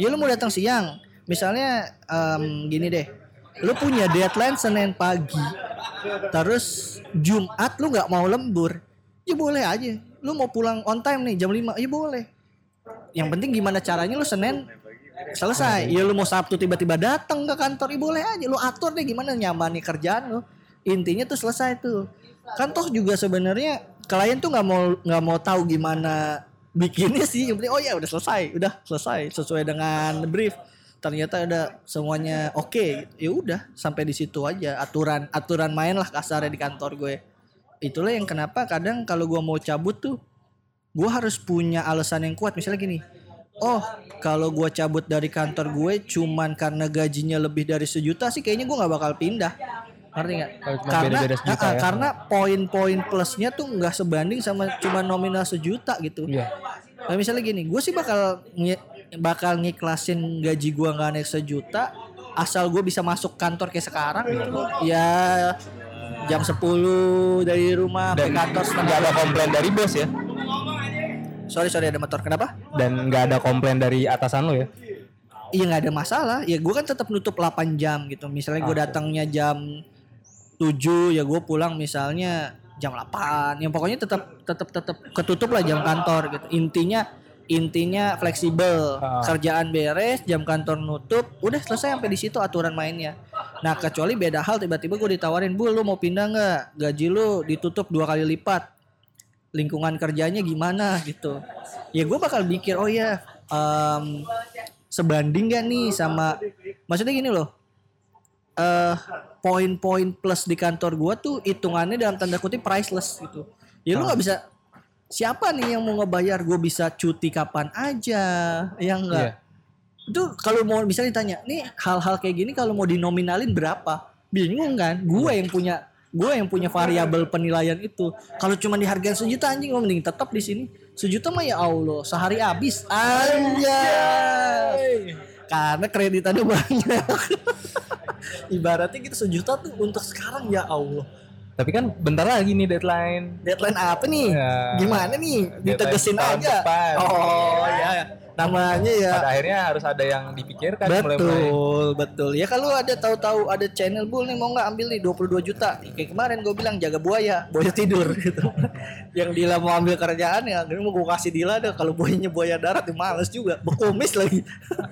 ya lu mau datang siang. Misalnya em, gini deh. Lu punya deadline Senin pagi. Terus Jumat lu nggak mau lembur. Ya boleh aja. Lu mau pulang on time nih jam 5 ya boleh. Yang penting gimana caranya lu Senin selesai. Ya lu mau Sabtu tiba-tiba datang ke kantor ya boleh aja. Lu atur deh gimana nyamani kerjaan lu. Intinya tuh selesai tuh. Kan toh juga sebenarnya klien tuh nggak mau nggak mau tahu gimana bikinnya sih. Yang penting oh ya udah selesai udah selesai sesuai dengan brief. Ternyata udah semuanya oke. Ya udah sampai di situ aja. Aturan aturan main lah kasarnya di kantor gue. Itulah yang kenapa kadang kalau gue mau cabut tuh gue harus punya alasan yang kuat. Misalnya gini oh kalau gue cabut dari kantor gue cuman karena gajinya lebih dari sejuta sih kayaknya gue nggak bakal pindah ngerti nggak cuma karena sejuta ah, ah, ya. karena poin-poin plusnya tuh nggak sebanding sama cuma nominal sejuta gitu Iya. Nah, misalnya gini, gue sih bakal bakal ngiklasin gaji gue nggak naik sejuta, asal gue bisa masuk kantor kayak sekarang gitu. Ya jam 10 dari rumah Dan ke kantor setengah. nggak ada komplain dari bos ya. Sorry sorry ada motor. Kenapa? Dan nggak ada komplain dari atasan lo ya. Iya nggak ada masalah. Ya gue kan tetap nutup 8 jam gitu. Misalnya gue datangnya jam 7 ya gue pulang misalnya jam 8. Yang pokoknya tetap tetap tetap ketutup lah jam kantor gitu. Intinya intinya fleksibel. Ah. Kerjaan beres, jam kantor nutup, udah selesai sampai di situ aturan mainnya. Nah, kecuali beda hal tiba-tiba gue ditawarin, "Bu, lu mau pindah nggak? Gaji lu ditutup dua kali lipat." Lingkungan kerjanya gimana gitu. Ya gue bakal mikir, "Oh ya, em, sebanding gak nih sama maksudnya gini loh eh poin-poin plus di kantor gua tuh hitungannya dalam tanda kutip priceless gitu. Ya lu nggak bisa siapa nih yang mau ngebayar gue bisa cuti kapan aja? Ya enggak itu kalau mau bisa ditanya nih hal-hal kayak gini kalau mau dinominalin berapa? Bingung kan? Gue yang punya gue yang punya variabel penilaian itu. Kalau cuma dihargain sejuta anjing gue mending tetap di sini. Sejuta mah ya allah sehari habis. Anjay karena kreditannya banyak. Ibaratnya kita sejuta tuh untuk sekarang ya allah Tapi kan bentar lagi nih deadline. deadline apa nih Ya. gimana nih ditegesin aja depan. oh ya namanya ya Pada akhirnya harus ada yang dipikirkan mulai-mulai. Betul, betul. Ya kalau ada tahu-tahu ada channel bull nih mau nggak ambil nih 22 juta. Kayak kemarin gue bilang jaga buaya, buaya tidur gitu. Yang Dila mau ambil kerjaan ya, akhirnya mau gue kasih Dila deh. Kalau buayanya buaya darat ya males juga, bekomis lagi.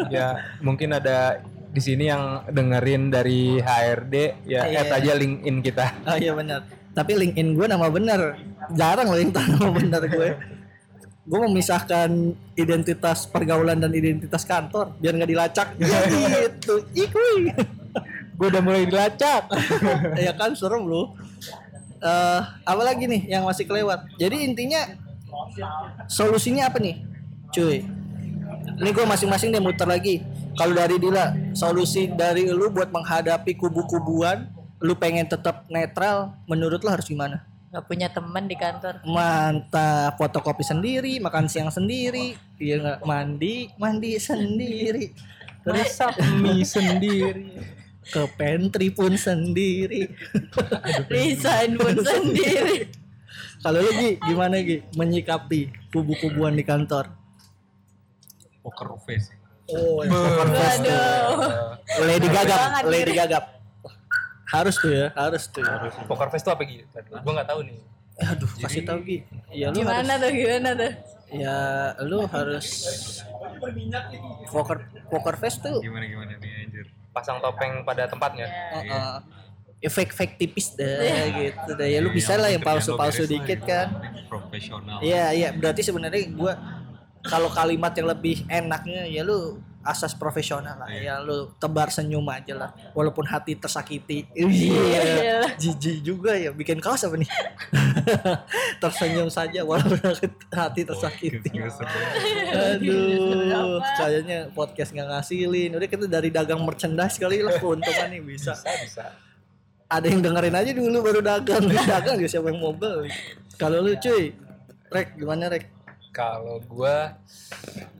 ya mungkin ada di sini yang dengerin dari HRD ya Iya. add aja LinkedIn kita. Oh iya benar. Tapi LinkedIn gue nama bener. Jarang loh yang tahu nama bener gue. Gue memisahkan identitas pergaulan dan identitas kantor biar nggak dilacak. Ya gitu. Ikui. Gue udah mulai dilacak. ya kan serem loh. Eh, apa lagi nih yang masih kelewat? Jadi intinya solusinya apa nih, cuy? Ini gue masing-masing deh muter lagi. Kalau dari Dila, solusi dari lu buat menghadapi kubu-kubuan, lu pengen tetap netral, menurut lu harus gimana? Gak punya teman di kantor. Mantap, fotokopi sendiri, makan siang sendiri, iya nggak mandi, mandi sendiri, terus Masak mie sendiri. ke pantry pun sendiri. Resign pun sendiri. Kalau lu Gi, gimana Gi menyikapi kubu-kubuan di kantor? Poker face. Oh, Aduh. Lady Gagap, Lady Gagap. Harus tuh ya, harus tuh. Poker face tuh apa gitu? Gue nggak tahu nih. Aduh, kasih tahu Gi. Ya lu harus, Gimana tuh gimana tuh? ya lu harus poker poker face tuh Gimana gimana nih anjir. Pasang topeng pada tempatnya. uh, ya fake fake tipis deh gitu deh. Ya lu bisa lah yang palsu-palsu dikit kan. Profesional. Iya, iya, berarti sebenarnya gua kalau kalimat yang lebih enaknya ya lu asas profesional lah. Ya lu tebar senyum aja lah. Walaupun hati tersakiti. Iya. Jijik juga ya bikin kaos apa nih? Tersenyum saja walaupun hati tersakiti. aduh kayaknya podcast nggak ngasilin. Udah kita dari dagang merchandise kali lah keuntungan nih bisa. Bisa bisa. ada yang dengerin aja dulu baru dagang. Dagang juga siapa yang mau beli? Kalau lu cuy. Rek gimana rek Kalau gue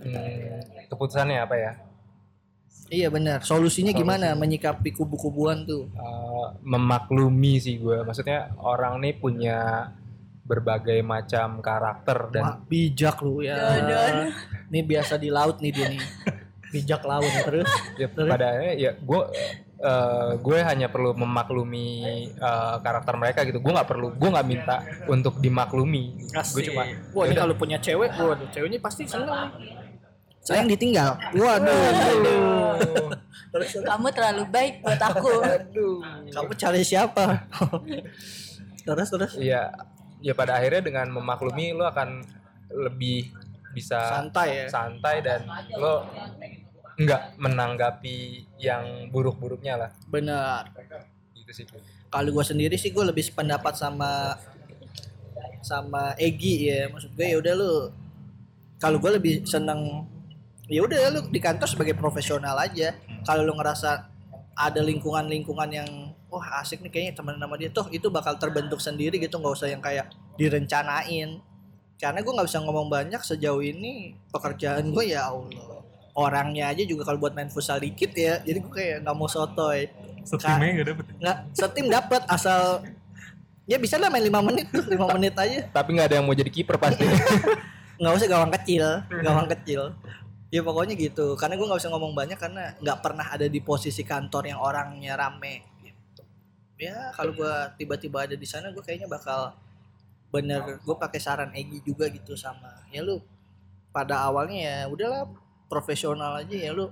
hmm, keputusannya apa ya? Iya benar. Solusinya gimana menyikapi kubu-kubuan tuh? Eh, memaklumi sih gue. Maksudnya orang nih punya berbagai macam karakter dan Wah, bijak lu ya. Ini biasa di laut nih dia nih. Bijak laut terus. ya, pada akhirnya ya gue eh, gue hanya perlu memaklumi eh, karakter mereka gitu. Gue nggak perlu, gue nggak minta untuk dimaklumi. Gue cuma Wah, ini kalau punya cewek, waduh, ceweknya pasti seneng. Sayang ditinggal. Waduh. Terus Kamu terlalu baik buat aku. kamu cari siapa? terus terus Iya, ya pada akhirnya dengan memaklumi lo akan lebih bisa santai ya. santai dan lo nggak menanggapi yang buruk-buruknya lah Benar. gitu sih Kalau gue sendiri sih gue lebih sependapat sama sama Egi ya. Maksud gue ya udah lu kalau gue lebih seneng ya udah lu di kantor sebagai profesional aja. Kalau lu ngerasa ada lingkungan-lingkungan yang wah asik nih kayaknya teman sama dia tuh itu bakal terbentuk sendiri gitu nggak usah yang kayak direncanain karena gue nggak bisa ngomong banyak sejauh ini pekerjaan gue ya Allah orangnya aja juga kalau buat main futsal dikit ya jadi gue kayak nggak mau sotoy Setimnya gak dapet. nggak setim dapat asal ya bisa lah main lima menit tuh lima menit aja tapi nggak ada yang mau jadi kiper pasti nggak usah gawang kecil gawang kecil ya pokoknya gitu karena gue nggak usah ngomong banyak karena nggak pernah ada di posisi kantor yang orangnya rame gitu. ya kalau gue tiba-tiba ada di sana gue kayaknya bakal bener gue pakai saran Egi juga gitu sama ya lu pada awalnya ya udahlah profesional aja ya lu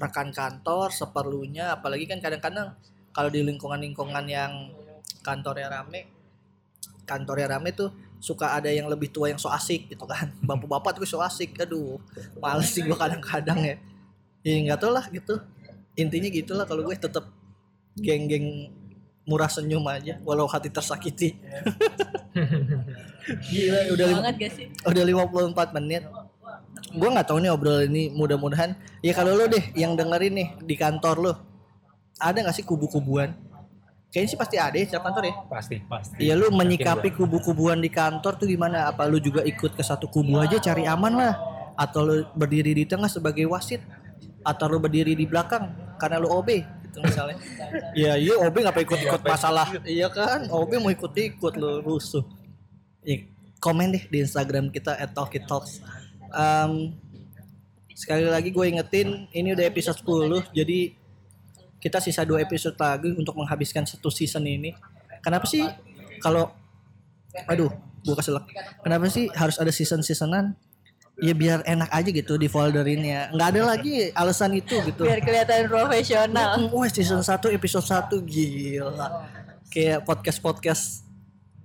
rekan kantor seperlunya apalagi kan kadang-kadang kalau di lingkungan-lingkungan yang kantornya rame kantornya rame tuh suka ada yang lebih tua yang so asik gitu kan. Bapak-bapak tuh so asik aduh males sih gua kadang-kadang ya. Ya nggak tau lah gitu. Intinya gitulah kalau gue tetap geng-geng murah senyum aja walau hati tersakiti. Gila udah lima- Banget gak sih? udah 54 menit gua nggak tahu nih obrolan ini mudah-mudahan ya kalau lo deh yang dengerin nih di kantor lo ada nggak sih kubu-kubuan kayaknya sih pasti ada ya setiap kantor ya Pasti. Pasti. Iya lu menyikapi kubu-kubuan di kantor tuh gimana? Apa lu juga ikut ke satu kubu aja cari aman lah? Atau lu berdiri di tengah sebagai wasit? Atau lu berdiri di belakang karena lu OB gitu misalnya? Iya iya OB ngapa ikut-ikut masalah? Iya kan OB mau ikut-ikut lu rusuh. Ya, komen deh di Instagram kita @talkitalks. Em, sekali lagi gue ingetin ini udah episode 10 jadi kita sisa dua episode lagi untuk menghabiskan satu season ini. Kenapa sih kalau aduh, gua keselak. Kenapa sih harus ada season-seasonan? Ya biar enak aja gitu di folderinnya. Nggak ada lagi alasan itu gitu. Biar kelihatan profesional. Wah, season 1 episode 1 gila. Kayak podcast-podcast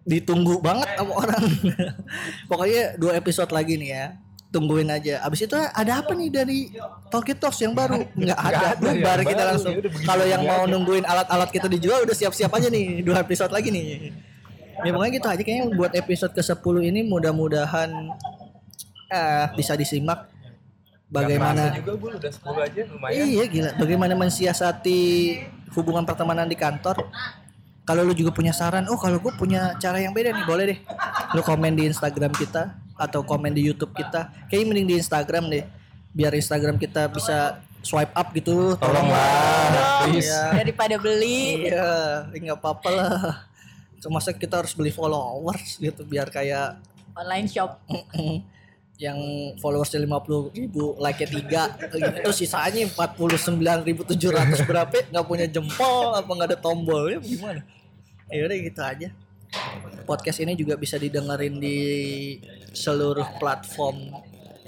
ditunggu banget sama orang. Pokoknya dua episode lagi nih ya. Tungguin aja. Abis itu ada apa nih dari Talkie Talks yang baru? Nggak ada. ada yang Bubar kita langsung. Ya Kalau yang mau aja. nungguin alat-alat kita dijual udah siap-siap aja nih. Dua episode lagi nih. Ya pokoknya gitu aja kayaknya buat episode ke-10 ini mudah-mudahan eh, bisa disimak bagaimana juga gue udah 10 aja lumayan. Iya gila, bagaimana mensiasati hubungan pertemanan di kantor? Kalau lu juga punya saran, oh kalau gue punya cara yang beda nih, boleh deh. Lu komen di Instagram kita atau komen di YouTube kita. Kayaknya mending di Instagram deh, biar Instagram kita bisa swipe up gitu. Tolonglah, please. Iya, Daripada beli. iya, nggak apa-apa lah. Cuma kita harus beli followers gitu, biar kayak Online shop. yang followersnya 50 ribu like nya 3 gitu sisanya 49 ribu 700 berapa nggak punya jempol apa nggak ada tombolnya gimana ya udah gitu aja podcast ini juga bisa didengerin di seluruh platform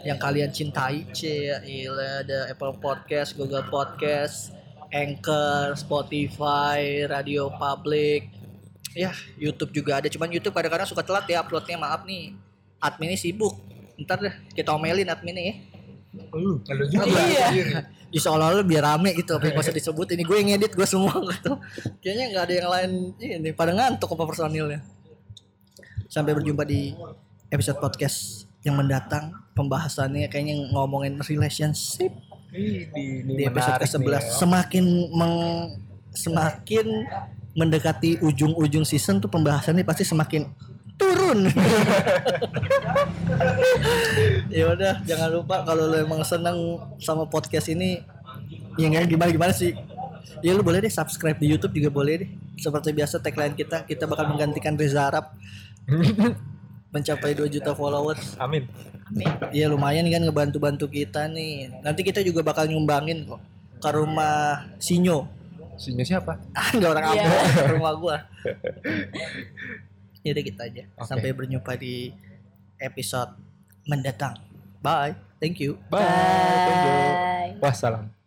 yang kalian cintai c ada Apple Podcast Google Podcast Anchor Spotify Radio Public. Ya YouTube juga ada. Cuman YouTube kadang-kadang suka telat ya uploadnya. Maaf nih adminnya sibuk. Ntar deh kita omelin adminnya ya. Lu, lu juga. Iya. Ya seolah-olah biar rame gitu apa yang usah disebut. Ini gue yang ngedit gue semua gitu. Kayaknya nggak ada yang lain ini pada ngantuk apa personilnya. Sampai berjumpa di episode podcast yang mendatang pembahasannya kayaknya ngomongin relationship. Ih, di, di ini episode menarik ke-11 nih, ya. semakin meng, semakin mendekati ujung-ujung season tuh pembahasannya pasti semakin turun. ya udah jangan lupa kalau lo emang seneng sama podcast ini ya gimana gimana sih? Ya lu boleh deh subscribe di YouTube juga boleh deh. Seperti biasa tagline kita kita bakal menggantikan Reza Arab mencapai 2 juta followers Amin. Iya lumayan kan ngebantu-bantu kita nih. Nanti kita juga bakal nyumbangin kok ke rumah Sinyo. Sinyo siapa? Ada orang Iya. Ambon ke rumah gua. Ya udah kita aja. Oke. Sampai berjumpa di episode mendatang. Bye. Thank you. Bye. Thank you. Bye. Wassalam.